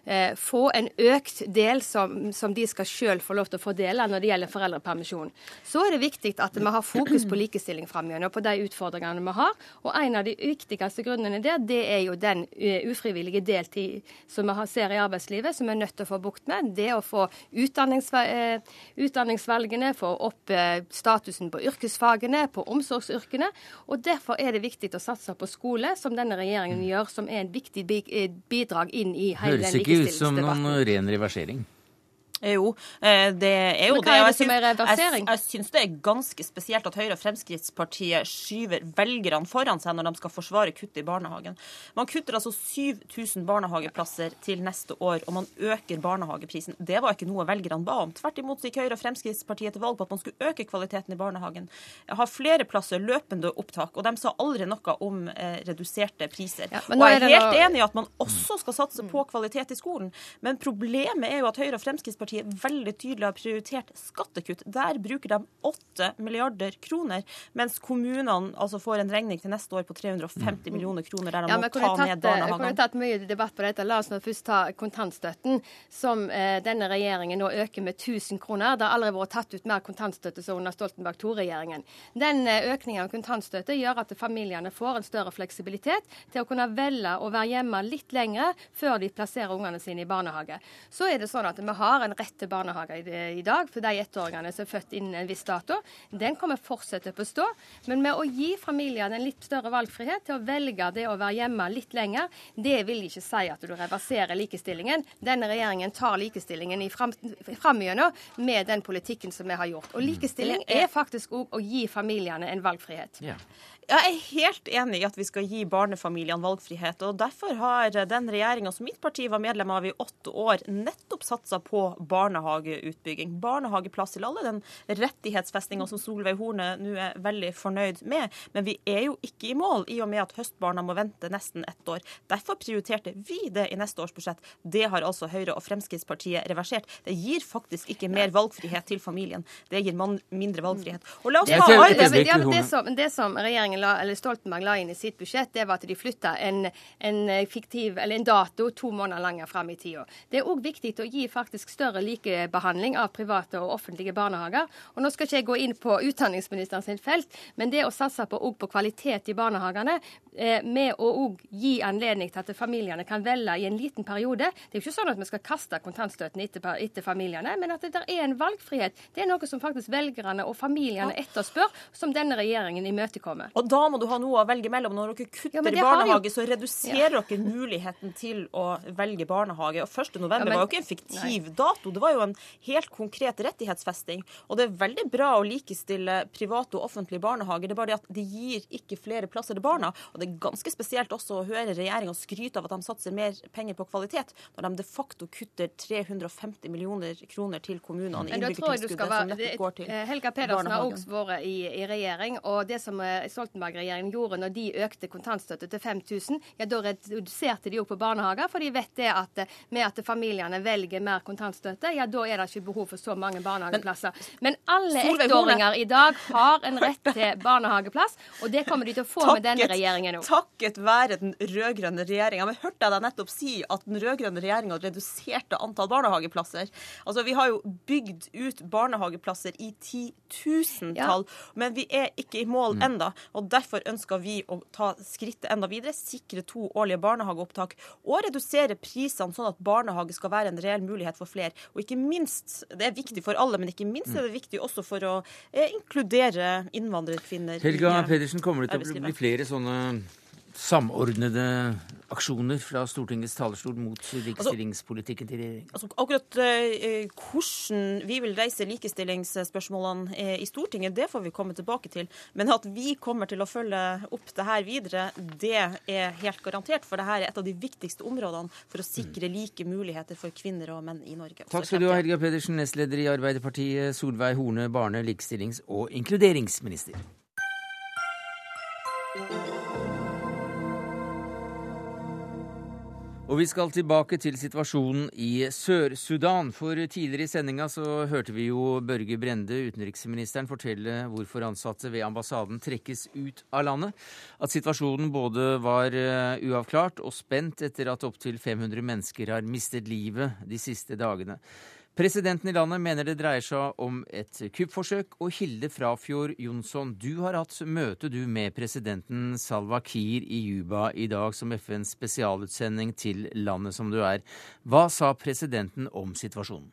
eh, få en økt del som, som de skal selv få lov til å fordele når det gjelder foreldrepermisjon. Så er det viktig at vi har fokus på likestilling framover på de utfordringene vi har. Og en av de viktigste grunnene der, det er jo den uh, ufrivillige deltid som vi ser i arbeidslivet, som vi er nødt til å få bukt med. Det å få utdannings, uh, utdanningsvalgene, få opp uh, statusen på yrkesfagene, på omsorgsyrkene. Og derfor er det viktig å satse på skole, som denne regjeringen gjør, som er en viktig bidrag inn i hele den ikke ut som noen ren reversering. Jo, eh, det er jo Men hva er det som er reversering? Jeg, jeg syns det er ganske spesielt at Høyre og Fremskrittspartiet skyver velgerne foran seg når de skal forsvare kutt i barnehagen. Man kutter altså 7000 barnehageplasser til neste år, og man øker barnehageprisen. Det var ikke noe velgerne ba om. Tvert imot gikk Høyre og Fremskrittspartiet til valg på at man skulle øke kvaliteten i barnehagen. Har flere plasser løpende opptak, og de sa aldri noe om eh, reduserte priser. Ja, og jeg er helt noe... enig i at man også skal satse på kvalitet i skolen, men problemet er jo at Høyre og Fremskrittspartiet Fremskrittspartiet veldig tydelig har prioritert skattekutt. Der bruker de 8 milliarder kroner, mens kommunene altså får en regning til neste år på 350 millioner kroner der de ja, må ta tatt, ned barnehagene. Jeg kunne tatt mye debatt på dette. La oss nå først ta kontantstøtten, som eh, denne regjeringen nå øker med 1000 kroner. Det har aldri vært tatt ut mer kontantstøtte som under Stoltenberg II-regjeringen. Den eh, økningen av kontantstøtte gjør at familiene får en større fleksibilitet til å kunne velge å være hjemme litt lenger før de plasserer ungene sine i barnehage. Så er det sånn at vi har en rett til barnehage i, i dag for de ettåringene som er født innen en viss dato. Den kommer fortsette på stå. Men med å gi familiene en litt større valgfrihet til å velge det å være hjemme litt lenger, det vil ikke si at du reverserer likestillingen. Denne regjeringen tar likestillingen i fram, med den politikken som vi har gjort. Og likestilling er faktisk òg å gi familiene en valgfrihet. Ja. Jeg er helt enig i at vi skal gi barnefamiliene valgfrihet. og Derfor har den regjeringa som mitt parti var medlem av i åtte år, nettopp satsa på barnehageutbygging. Barnehageplass til alle, den rettighetsfestinga som Solveig Horne nå er veldig fornøyd med. Men vi er jo ikke i mål, i og med at høstbarna må vente nesten ett år. Derfor prioriterte vi det i neste års budsjett. Det har altså Høyre og Fremskrittspartiet reversert. Det gir faktisk ikke mer valgfrihet til familien. Det gir mindre valgfrihet. Og la oss ta arbeids... Ja, det, som, det som regjeringen la, eller Stoltenberg la inn i sitt budsjett, det var at de flytta en, en, fiktiv, eller en dato to måneder lenger fram i tida. Det er òg viktig å gi faktisk større likebehandling av private og offentlige barnehager. Og Nå skal ikke jeg gå inn på utdanningsministeren sin felt, men det å satse på, på kvalitet i barnehagene, eh, med å gi anledning til at familiene kan velge i en liten periode Det er jo ikke sånn at vi skal kaste kontantstøtten etter, etter familiene, men at det er en valgfrihet. Det er noe som faktisk velgerne og familiene etterspør, som denne regjeringen imøtekommer. Og da må du ha noe å velge mellom. Når dere kutter ja, i barnehage, så reduserer ja. dere muligheten til å velge barnehage. Og 1. november men... var jo ikke en fiktiv nei. Dato, det var jo en helt konkret rettighetsfesting. Og det er veldig bra å likestille private og offentlige barnehager, det er bare det at de gir ikke flere plasser til barna. Og det er ganske spesielt også å høre regjeringa skryte av at de satser mer penger på kvalitet, når de de facto kutter 350 millioner kroner til kommunene i innbyggertilskuddet, som nettopp går til Helga Pedersen har også vært i, i regjering, og det som Stoltenberg Stoltenberg-regjeringen gjorde når de økte kontantstøtte til 5000, ja da reduserte de jo på barnehager, for de vet det at med at familiene velger mer kontantstøtte, ja da er det ikke behov for så mange barnehageplasser. Men, Men alle ettåringer i dag har en rett til barnehageplass, og det kommer de til å få takket, med denne regjeringen òg. Takket være den rød-grønne regjeringa. Men hørte jeg deg nettopp si at den rød-grønne regjeringa reduserte antall barnehageplasser? Altså, vi har jo bygd ut barnehageplasser i titusentall, ja. men vi er ikke i mål mm. enda. Og Derfor ønsker vi å ta skrittet enda videre, sikre to årlige barnehageopptak og redusere prisene, sånn at barnehage skal være en reell mulighet for flere. Og ikke minst, Det er viktig for alle, men ikke minst er det viktig også for å eh, inkludere innvandrerkvinner. Helga i, Pedersen, kommer det til å bli flere sånne samordnede aksjoner fra Stortingets talerstol mot likestillingspolitikken til regjeringen? Altså, akkurat eh, hvordan vi vil reise likestillingsspørsmålene eh, i Stortinget, det får vi komme tilbake til. Men at vi kommer til å følge opp det her videre, det er helt garantert. For det her er et av de viktigste områdene for å sikre like muligheter for kvinner og menn i Norge. Takk skal du ha, Helga Pedersen, nestleder i Arbeiderpartiet, Solveig Horne, barne-, likestillings- og inkluderingsminister. Og vi skal tilbake til situasjonen i Sør-Sudan. For tidligere i sendinga så hørte vi jo Børge Brende, utenriksministeren, fortelle hvorfor ansatte ved ambassaden trekkes ut av landet. At situasjonen både var eh, uavklart og spent etter at opptil 500 mennesker har mistet livet de siste dagene. Presidenten i landet mener det dreier seg om et kuppforsøk. Og Hilde Frafjord Jonsson, du har hatt møte du med presidenten Salwa Kiir i Juba i dag som FNs spesialutsending til landet som du er. Hva sa presidenten om situasjonen?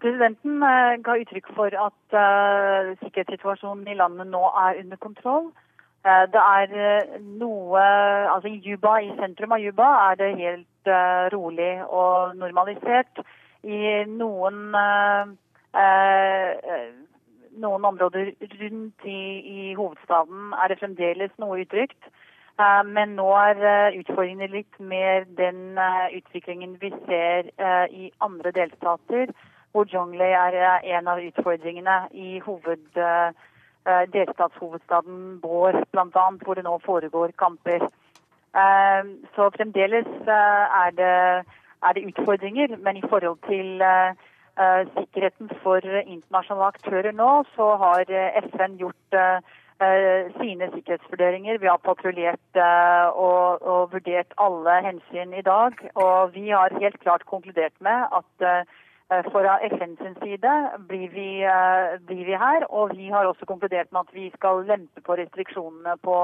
Presidenten uh, ga uttrykk for at uh, sikkerhetssituasjonen i landet nå er under kontroll. Uh, det er noe Altså i Juba, i sentrum av Juba, er det helt Eh, rolig og normalisert. I noen, eh, noen områder rundt i, i, hovedstaden er det fremdeles noe utrygt. Eh, men nå er utfordringene litt mer den utviklingen vi ser i andre delstater, hvor Jonglei er en av utfordringene i hoved, delstatshovedstaden Bård, bl.a., hvor det nå foregår kamper. Ehm, så fremdeles eh, er det, er det utfordringer, men i forhold til eh, eh, sikkerheten for internasjonale aktører nå, så har FN gjort sine sikkerhetsvurderinger. Vi har patruljert og, og, vurdert alle hensyn i dag. Og vi har helt klart konkludert med at fra FNs side blir vi, blir vi, her. Og vi har også konkludert med at vi skal lempe på restriksjonene på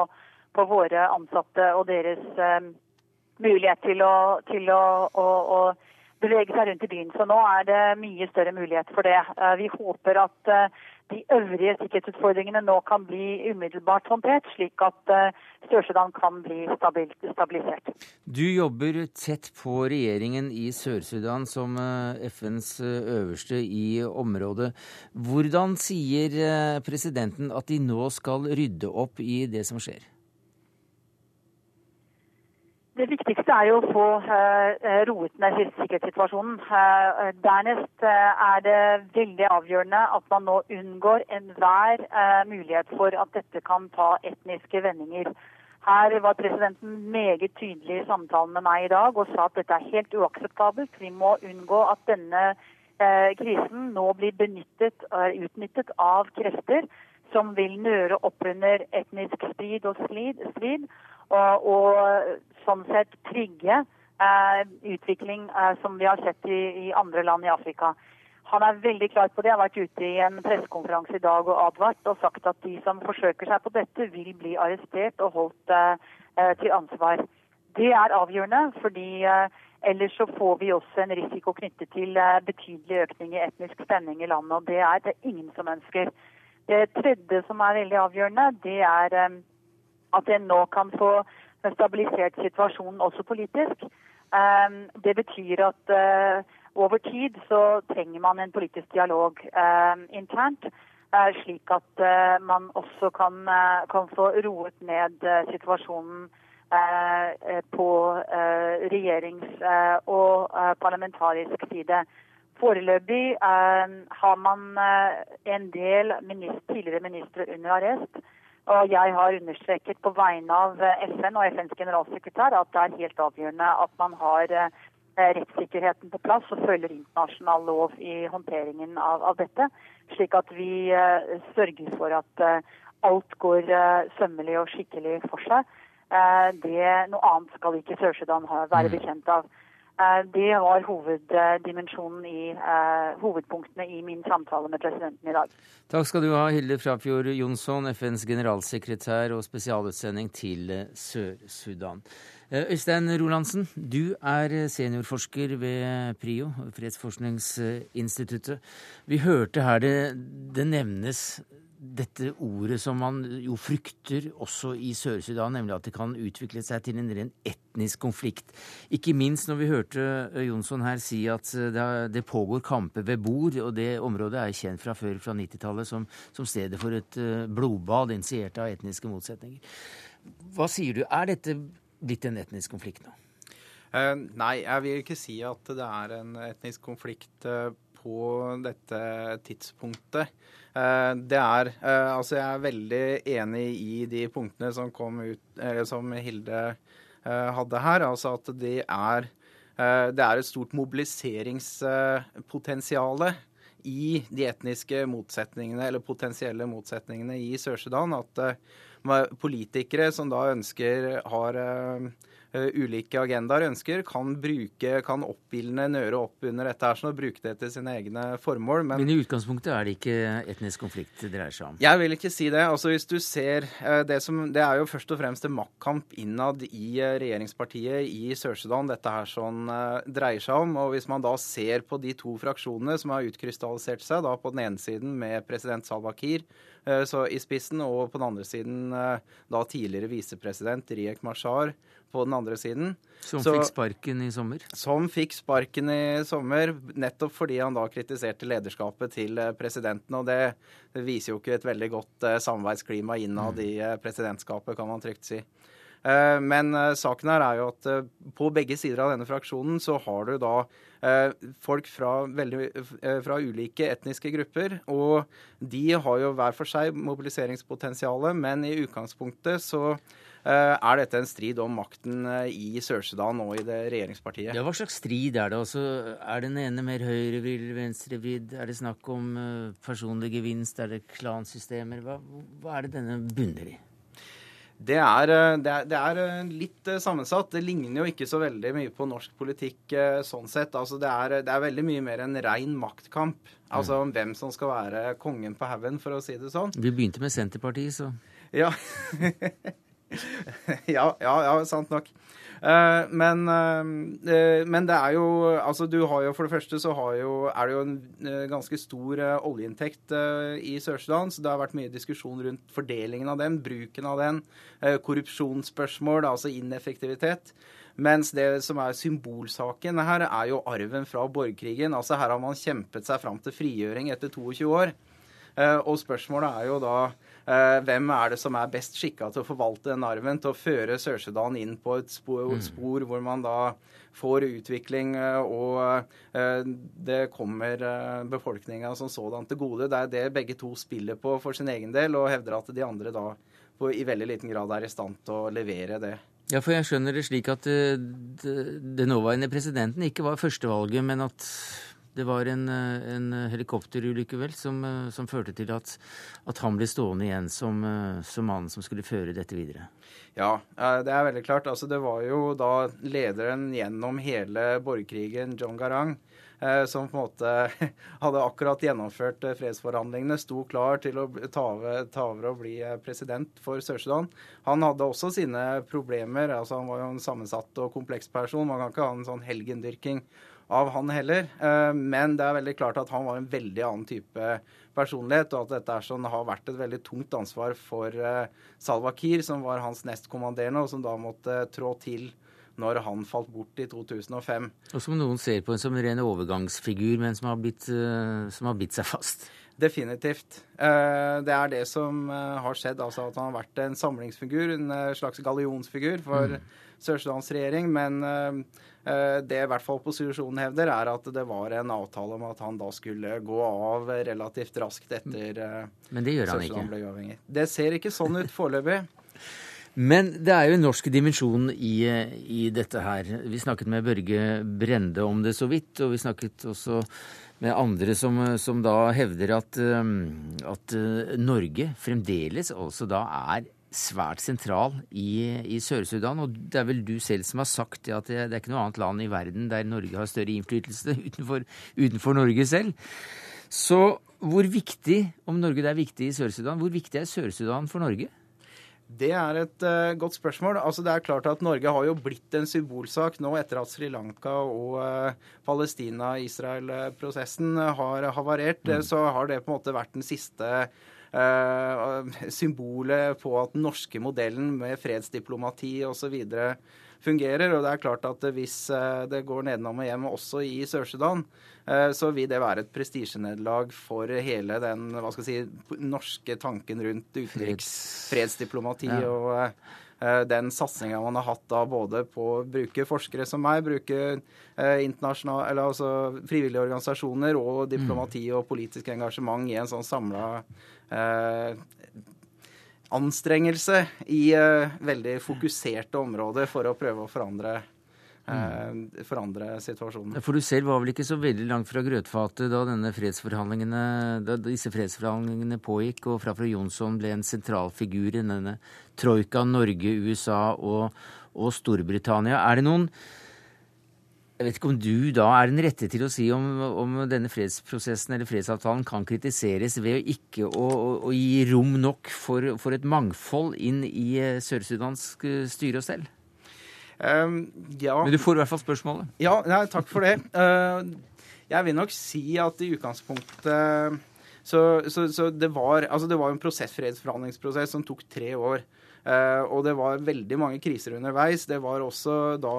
på våre ansatte og deres eh, mulighet til, å, til å, å, å, bevege seg rundt i byen. Så nå er det mye større mulighet for det. Eh, vi håper at eh, de øvrige sikkerhetsutfordringene nå kan bli umiddelbart håndtert, slik at eh, Sør-Sudan kan bli stabilisert. Du jobber tett på regjeringen i Sør-Sudan som eh, FNs øverste i området. Hvordan sier presidenten at de nå skal rydde opp i det som skjer? Det viktigste er jo å få uh, roet ned sikkerhetssituasjonen. Uh, dernest er det veldig avgjørende at man nå unngår enhver mulighet for at dette kan ta etniske vendinger. Her var presidenten meget tydelig i samtalen med meg i dag og sa at dette er helt uakseptabelt. Vi må unngå at denne krisen nå blir benyttet, utnyttet av krefter som vil nøre opp under etnisk strid og slid, og, og sånn sett trygge eh, utvikling eh, som vi har sett i, i, andre land i Afrika. Han er veldig klar på det. Jeg har vært ute i en pressekonferanse i dag og advart og sagt at de som forsøker seg på dette, vil bli arrestert og holdt eh, eh til ansvar. Det er avgjørende, fordi eh, ellers så får vi også en risiko knyttet til eh, betydelig økning i etnisk spenning i landet. og Det er det ingen som ønsker. Det tredje som er veldig avgjørende, det er at en nå kan få stabilisert situasjonen også politisk. Ehm, det betyr at eh, over tid så trenger man en politisk dialog ehm, internt. Eh, slik at eh, man også kan, kan få roet ned situasjonen på regjerings- og parlamentarisk side. Foreløpig har man en del minister, tidligere ministre under arrest. Og jeg har understreket på vegne av eh, FN og FNs generalsekretær at det er helt avgjørende at man har eh, rettssikkerheten på plass og følger internasjonal lov i håndteringen av, av dette. Slik at vi uh, sørger for at uh, alt går uh, sømmelig og skikkelig for seg. det, noe annet skal ikke Sør-Sudan være mm. bekjent av. Eh, det var hoveddimensjonen i uh, hovedpunktene i min samtale med presidenten i dag. Takk skal du ha, Hilde Frafjord Jonsson, FNs generalsekretær og spesialutsending til Sør-Sudan. Øystein Rolandsen, du er seniorforsker ved PRIO, Fredsforskningsinstituttet. Vi hørte her det, det nevnes dette ordet som man jo frykter også i Sør-Sudan, nemlig at det kan utvikle seg til en ren etnisk konflikt. Ikke minst når vi hørte Jonsson her si at det pågår kamper ved bord, og det området er kjent fra før, fra 90-tallet, som, som, stedet for et blodbad initiert av etniske motsetninger. Hva sier du, er dette blitt en etnisk konflikt nå? Nei, jeg vil ikke si at det er en etnisk konflikt på dette tidspunktet. Uh, det er Altså, jeg er veldig enig i de punktene som kom ut, som Hilde hadde her. Altså at det er, det er et stort mobiliseringspotensial i de etniske motsetningene, eller potensielle motsetningene i Sør-Sudan. At politikere som da ønsker har ulike agendaer ønsker, kan bruke, kan oppildne nøre opp under dette her, sånn, og bruke det til sine egne formål. Men, men, i utgangspunktet er det ikke etnisk konflikt det dreier seg om? Jeg vil ikke si det. Altså hvis du ser uh, det som Det er jo først og fremst en maktkamp innad i uh, regjeringspartiet i Sør-Sudan dette her sånn dreier seg om. Og hvis man da ser på de to fraksjonene som har utkrystallisert seg, da på den ene siden med president Salwa Kiir i spissen, og på den andre siden da tidligere visepresident Riek Mashar på den andre siden. Som så, fikk sparken i sommer? Som fikk sparken i sommer, nettopp fordi han da kritiserte lederskapet til eh, presidenten. Og det, det viser jo ikke et veldig godt samarbeidsklima innad mm. i presidentskapet, kan man trygt si. Men saken her er jo at på begge sider av denne fraksjonen så har du da folk fra, veldig, fra ulike etniske grupper. Og de har jo hver for seg mobiliseringspotensialet, men i utgangspunktet så Eh, er dette en strid om makten eh, i Sør-Sudan og i det regjeringspartiet? Ja, Hva slags strid er det? Altså, er den ene mer høyrevridd, venstrevridd? Er det snakk om eh, personlig gevinst? Er det klansystemer? Hva, hva er det denne bunner i? Det er, det, er, det er, litt sammensatt. Det ligner jo ikke så veldig mye på norsk politikk sånn sett. Altså, det, er, det er veldig mye mer en rein maktkamp. Altså om hvem som skal være kongen på haugen, for å si det sånn. Vi begynte med Senterpartiet, så Ja. ja, ja, ja, sant nok. Uh, men, uh, men, det er jo Altså, du har jo for det første så jo, er det jo en ganske stor oljeinntekt i Sør-Sudan, så det har vært mye diskusjon rundt fordelingen av den, bruken av den, korrupsjonsspørsmål, altså ineffektivitet. Mens det som er symbolsaken her, er jo arven fra borgerkrigen. Altså her har man kjempet seg fram til frigjøring etter 22 år. Og spørsmålet er jo da Eh, hvem er det som er best skikka til å forvalte den arven, til å føre Sør-Sudan inn på et spor, et spor, hvor man da får utvikling, eh, og eh, det kommer befolkninga som sådan til gode. Det er det begge to spiller på for sin egen del, og hevder at de andre da på, i veldig liten grad er i stand til å levere det. Ja, for jeg skjønner det slik at den nåværende presidenten ikke var førstevalget, men at det var en, eh, en helikopterulykke vel som, eh, som, førte til at, at, han ble stående igjen som, eh, som mannen som skulle føre dette videre. Ja, det er veldig klart. Altså, det var jo da lederen gjennom hele borgerkrigen, John Garang, som på en måte hadde akkurat gjennomført fredsforhandlingene, sto klar til å ta over og bli president for Sør-Sudan. Han hadde også sine problemer. altså Han var jo en sammensatt og kompleks person. Man kan ikke ha en sånn helgendyrking av han heller. Eh, men det er veldig klart at han var en veldig annen type personlighet, og at dette sånn, har vært et veldig tungt ansvar for eh, Salwa Kiir, som var hans nestkommanderende, og som da måtte trå til når han falt bort i 2005. Og som noen ser på som en ren overgangsfigur, men som har bitt, eh, som har bitt seg fast? Definitivt. Det er det som har skjedd. altså At han har vært en samlingsfigur, en slags gallionsfigur for mm. Sør-Sudans regjering. Men Eh, det i hvert fall opposisjonen hevder, er at det var en avtale om at han da skulle gå av relativt raskt etter eh, Men det gjør han ikke? ble uavhengig. Det ser ikke sånn ut foreløpig. Men det er jo en norsk dimensjon i, i, dette her. Vi snakket med Børge Brende om det så vidt, og vi snakket også med andre som, som da hevder at, eh, at Norge fremdeles altså da er svært sentral i, i Sør-Sudan. Og det er vel du selv som har sagt at det, det, er ikke noe annet land i verden der Norge har større innflytelse utenfor, utenfor Norge selv. Så hvor viktig, om Norge det er viktig i Sør-Sudan, hvor viktig er Sør-Sudan for Norge? Det er et uh, godt spørsmål. Altså, det er klart at Norge har jo blitt en symbolsak nå etter at Sri Lanka og uh, Palestina-Israel-prosessen har havarert. Mm. Så har det på en måte vært den siste eh, symbolet på at den norske modellen med fredsdiplomati osv. fungerer. Og det er klart at hvis eh, det går nedenom og hjem også i Sør-Sudan, eh, så vil det være et prestisjenederlag for hele den hva skal jeg si, norske tanken rundt utenriks fredsdiplomati. Ja. og eh, den satsinga man har hatt da både på å bruke forskere som meg, bruke eh, eller altså frivillige organisasjoner og diplomati og politisk engasjement i en sånn samla eh, anstrengelse i eh, veldig fokuserte områder for å prøve å forandre, eh, forandre situasjonen. For du selv var vel ikke så veldig langt fra grøtfatet da, da disse fredsforhandlingene pågikk, og Frafra Jonsson ble en sentral figur i denne troika Norge, USA og, og Storbritannia. Er det noen jeg vet ikke om du da er den rette til å si om, om denne fredsprosessen eller fredsavtalen kan kritiseres ved å ikke å, å, å gi rom nok for, for et mangfold inn i eh, sørsudansk eh, styre og stell? Um, ja. Men du får i hvert fall spørsmålet. Ja, nei, takk for det. Uh, jeg vil nok si at i utgangspunktet så, så, så det var altså det var en prosess, fredsforhandlingsprosess som tok tre år. Uh, og det var veldig mange kriser underveis. Det var også da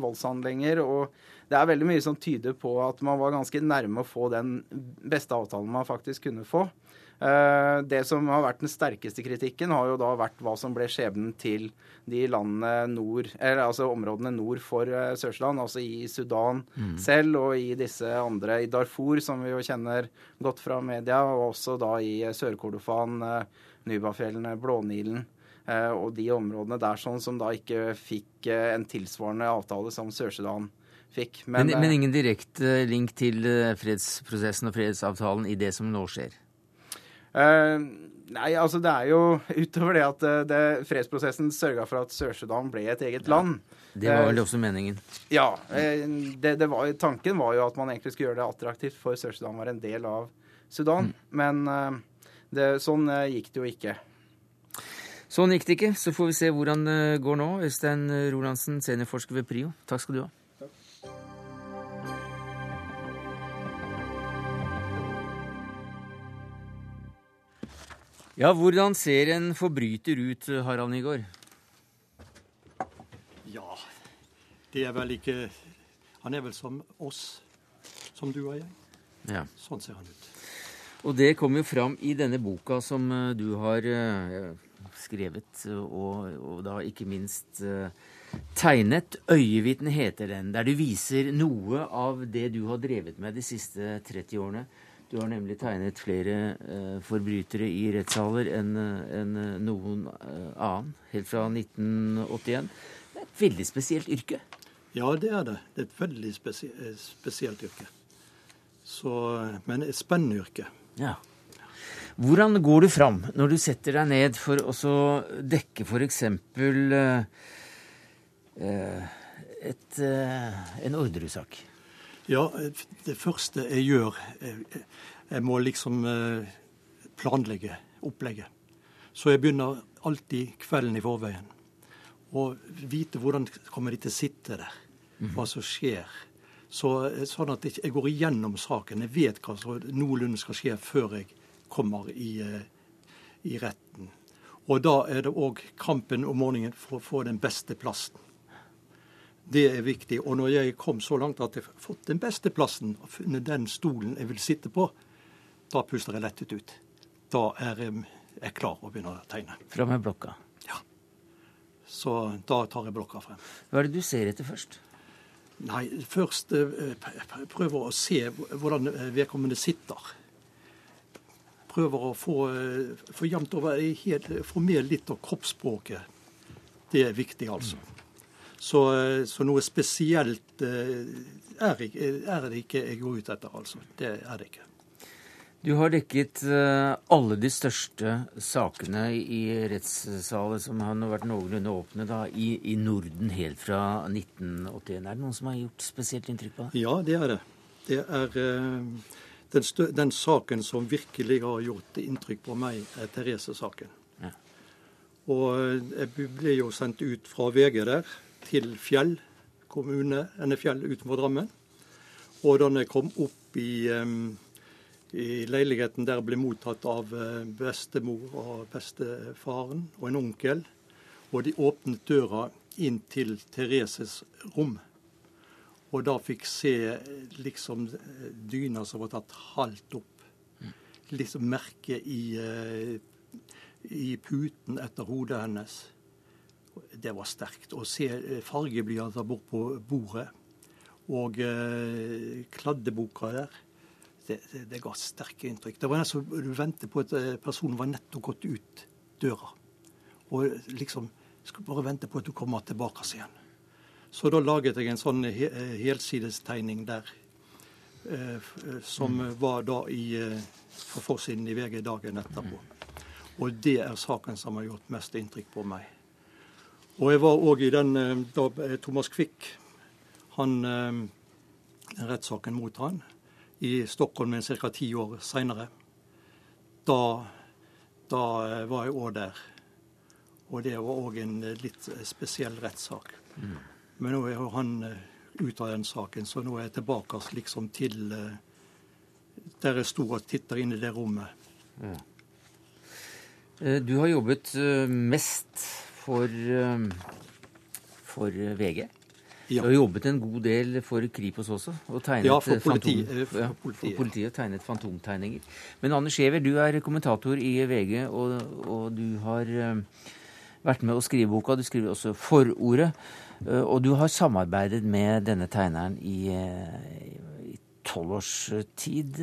voldshandlinger. Og det er veldig mye som tyder på at man var ganske nærme å få den beste avtalen man faktisk kunne få. Uh, det som har vært den sterkeste kritikken, har jo da vært hva som ble skjebnen til de landene nord, eller altså områdene nord for uh, Sør-Sudan, altså i Sudan Mm. selv og i disse andre, i Darfur, som vi jo kjenner godt fra media, og også da i Sør-Kordofan, Nubafjellene, Blånilen. Eh, og de områdene der sånn som da ikke fikk eh, en tilsvarende avtale som Sør-Sudan fikk. Men, men, men, ingen direkte link til eh, fredsprosessen og fredsavtalen i det som nå skjer? Uh, nei, altså det er jo utover det at eh, det, fredsprosessen sørga for at Sør-Sudan ble et eget land. Det var Eh, vel også meningen? Ja. eh, Det, det var, tanken var jo at man egentlig skulle gjøre det attraktivt for Sør-Sudan være en del av Sudan. Men eh, det, sånn eh, gikk det jo ikke. Sånn gikk det ikke. Så får vi se hvordan det går nå. Øystein Rolandsen, seniorforsker ved PRIO. Takk skal du ha. Ja, hvordan ser en forbryter ut, Harald Nygaard? Ja, det er vel ikke Han er vel som oss, som du og jeg. Ja. Sånn ser han ut. Og det kommer jo fram i denne boka som eh, du har eh, skrevet, og, og da ikke minst eh, tegnet. 'Øyevitne' heter den, der du viser noe av det du har drevet med de siste 30 årene. Du har nemlig tegnet flere eh, forbrytere i rettssaler enn en noen eh, annen, helt fra 1981. Det er et veldig spesielt yrke. Ja, det er det. Det er et veldig spesie eh, spesielt yrke. Så, men et spennende yrke. Ja. Hvordan går du fram når du setter deg ned for å dekke f.eks. Uh, et, eh, en Orderud-sak? Ja, det første jeg gjør Jeg, må liksom eh, planlegge opplegget. Så jeg begynner alltid kvelden i forveien. Og vite hvordan kommer de til å sitte der. Hva som skjer. Så, sånn at jeg går igjennom saken. Jeg vet hva som noenlunde skal skje før jeg kommer i, eh, i retten. Og da er det òg kampen om morgenen for å få den beste plassen. Det er viktig. Og når jeg kom så langt at jeg har fått den beste plassen, og funnet den stolen jeg vil sitte på, da puster jeg lettet ut. Da er jeg, jeg klar å begynne å tegne. Fra med blokka. Ja. Så da tar jeg blokka frem. Hva er det du ser etter først? Nei, først eh, prøver å se hvordan vedkommende sitter. Prøver å få, eh, få jevnt over helt, Få med litt av kroppsspråket. Det er viktig, altså. Så, eh, så noe spesielt eh, er, er det ikke jeg går ut etter, altså. Det er det ikke. Du har dekket alle de største sakene i rettssaler som har vært noenlunde åpne da, i, i Norden helt fra 1981. Er det noen som har gjort spesielt inntrykk på deg? Ja, det er det. Det er eh, den, den saken som virkelig har gjort inntrykk på meg, er Therese-saken. Ja. Og eh, jeg ble jo sendt ut fra VG der til Fjell kommune, Fjell utenfor Drammen. Og da jeg kom opp i, um, i leiligheten der ble mottatt av eh, bestemor og bestefaren og en onkel. Og de åpnet døra inn til Thereses rom. Og da fikk se liksom dyna som var tatt halvt opp. Liksom merket i, i puten etter hodet hennes. Det var sterkt. Å se fargeblyanter bort på bordet og eh, kladdeboka der det, det, det, ga sterke inntrykk. Det var nesten du ventet på at eh, personen var nettopp gått ut døra. Og liksom skulle bare vente på at du kommer tilbake igjen. Så da laget jeg en sånn he helsidestegning der, eh, som mm. var da i, eh, på forsiden i VG dagen etterpå. Og det er saken som har gjort mest inntrykk på meg. Og jeg var òg i den eh, da Thomas Quick, han, eh, rettssaken mot han, i Stockholm ca. ti år seinere. Da, da, eh, var jeg òg der. Og det var òg en eh, litt eh, spesiell rettssak. Mm. Men nå er jo han ute av den saken, så nå er jeg tilbake liksom til der jeg sto og titta inn i det rommet. Ja. Du har jobbet mest for, for VG? Ja. Du har jobbet en god del for Kripos også? Og tegnet ja, for, politi, fantom, for, ja, for politiet. tegnet fantomtegninger. Men Anders Giæver, du er kommentator i VG, og, og du har vært med å skrive boka. Du skriver også forordet. Uh, og du har samarbeidet med denne tegneren i tolv uh, års tid.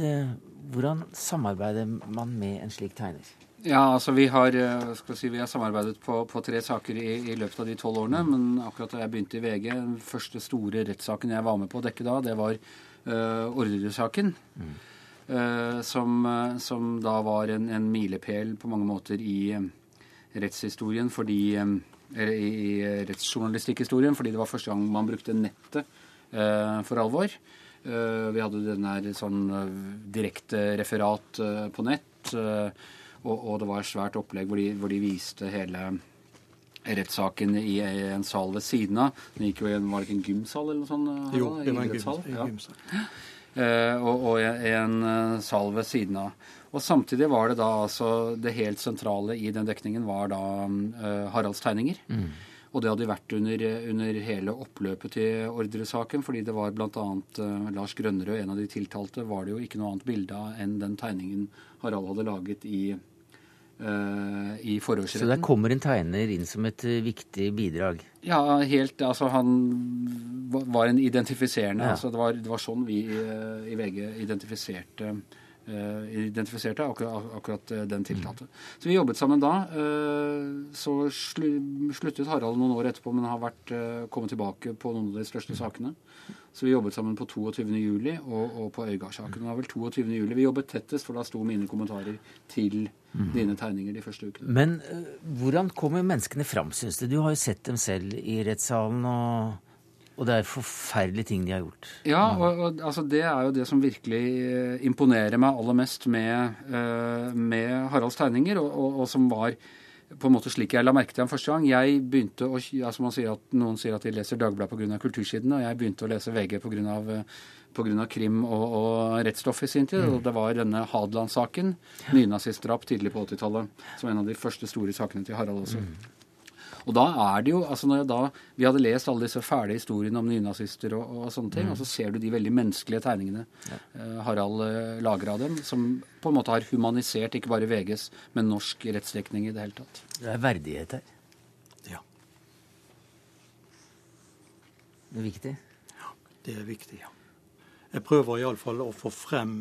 Hvordan samarbeider man med en slik tegner? Ja, altså vi har, eh, si, vi har samarbeidet på, på, tre saker i, i, løpet av de tolv årene. Men akkurat da jeg begynte i VG, den første store rettssaken jeg var med på å dekke da, det var uh, ordresaken. Mm. Uh, som, som, da var en, en milepæl på mange måter i um, rettshistorien fordi i, rettsjournalistikkhistorien, fordi det var første gang man brukte nettet eh, for alvor. vi hadde den der sånn direkte referat på nett. Og, og, det var et svært opplegg hvor de, hvor de viste hele rettssaken i en sal ved siden av. Den gikk jo i en, var det ikke en gymsal eller noe sånt? Jo, det var en gymsal. Ja. Uh, og, og, en uh, sal ved siden av. Og samtidig var det da altså Det helt sentrale i den dekningen var da uh, Haralds tegninger. Mm. Og det hadde vært under, under hele oppløpet til ordresaken, fordi det var bl.a. Uh, Lars Grønnerød, en av de tiltalte, var det jo ikke noe annet bilde av enn den tegningen Harald hadde laget i Eh, i forhørsretten. Så der kommer en tegner inn som et eh, viktig bidrag? Ja, helt. Altså han var en identifiserende. Ja. altså det var, det var, sånn vi eh, i VG identifiserte Uh, identifiserte akkurat, akkurat uh, den tiltalte. Så vi jobbet sammen da. Uh, så sluttet Harald noen år etterpå, men har vært, kommet tilbake på noen av de største sakene. Så vi jobbet sammen på 22. juli og, og på Øygard-saken. Det var vel 22. juli vi jobbet tettest, for da sto mine kommentarer til mm. dine tegninger de første ukene. Men hvordan kommer menneskene fram, syns du? Du har jo sett dem selv i rettssalen. og og det er forferdelige ting de har gjort. Ja, og, og altså, det er jo det som virkelig eh, imponerer meg aller mest med, uh, med Haralds tegninger, og, og, og, som var på en måte slik jeg la merke til ham første gang. Jeg begynte å, altså man sier at, Noen sier at de leser Dagbladet pga. kultursidene, og jeg begynte å lese VG pga. Pga. krim og, og rettsstoff i sin tid. Mm. og Det var denne Hadeland-saken, nynazistdrap tidlig på 80-tallet, som en av de første store sakene til Harald også. Mm. Og da er det jo altså når da, Vi hadde lest alle disse fæle historiene om nynazister og, og sånne ting, mm. og så ser du de veldig menneskelige tegningene ja. uh, Harald uh, lager av dem, som på en måte har humanisert ikke bare VGs, men norsk rettsdekning i det hele tatt. Det er verdighet her. Ja. Det er viktig? Ja, det er viktig, ja. Jeg prøver iallfall å få frem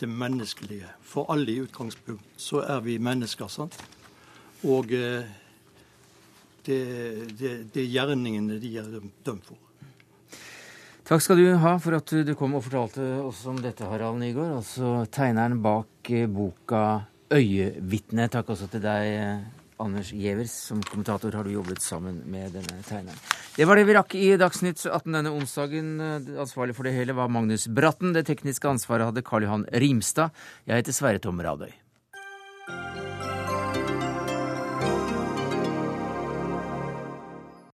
det menneskelige. For alle i utgangspunkt så er vi mennesker, sant. Og eh, det, det, det er gjerningene de er dømt for. Takk skal du ha for at du kom og fortalte oss om dette, Harald Nygaard. Altså tegneren bak eh, boka 'Øyevitne'. Takk også til deg, eh, Anders Gjevers. Som kommentator har du jobbet sammen med denne tegneren. Det var det vi rakk i Dagsnytt 18 denne onsdagen. Ansvarlig for det hele var Magnus Bratten. Det tekniske ansvaret hadde Karl Johan Rimstad. Jeg heter Sverre Tom Radøy.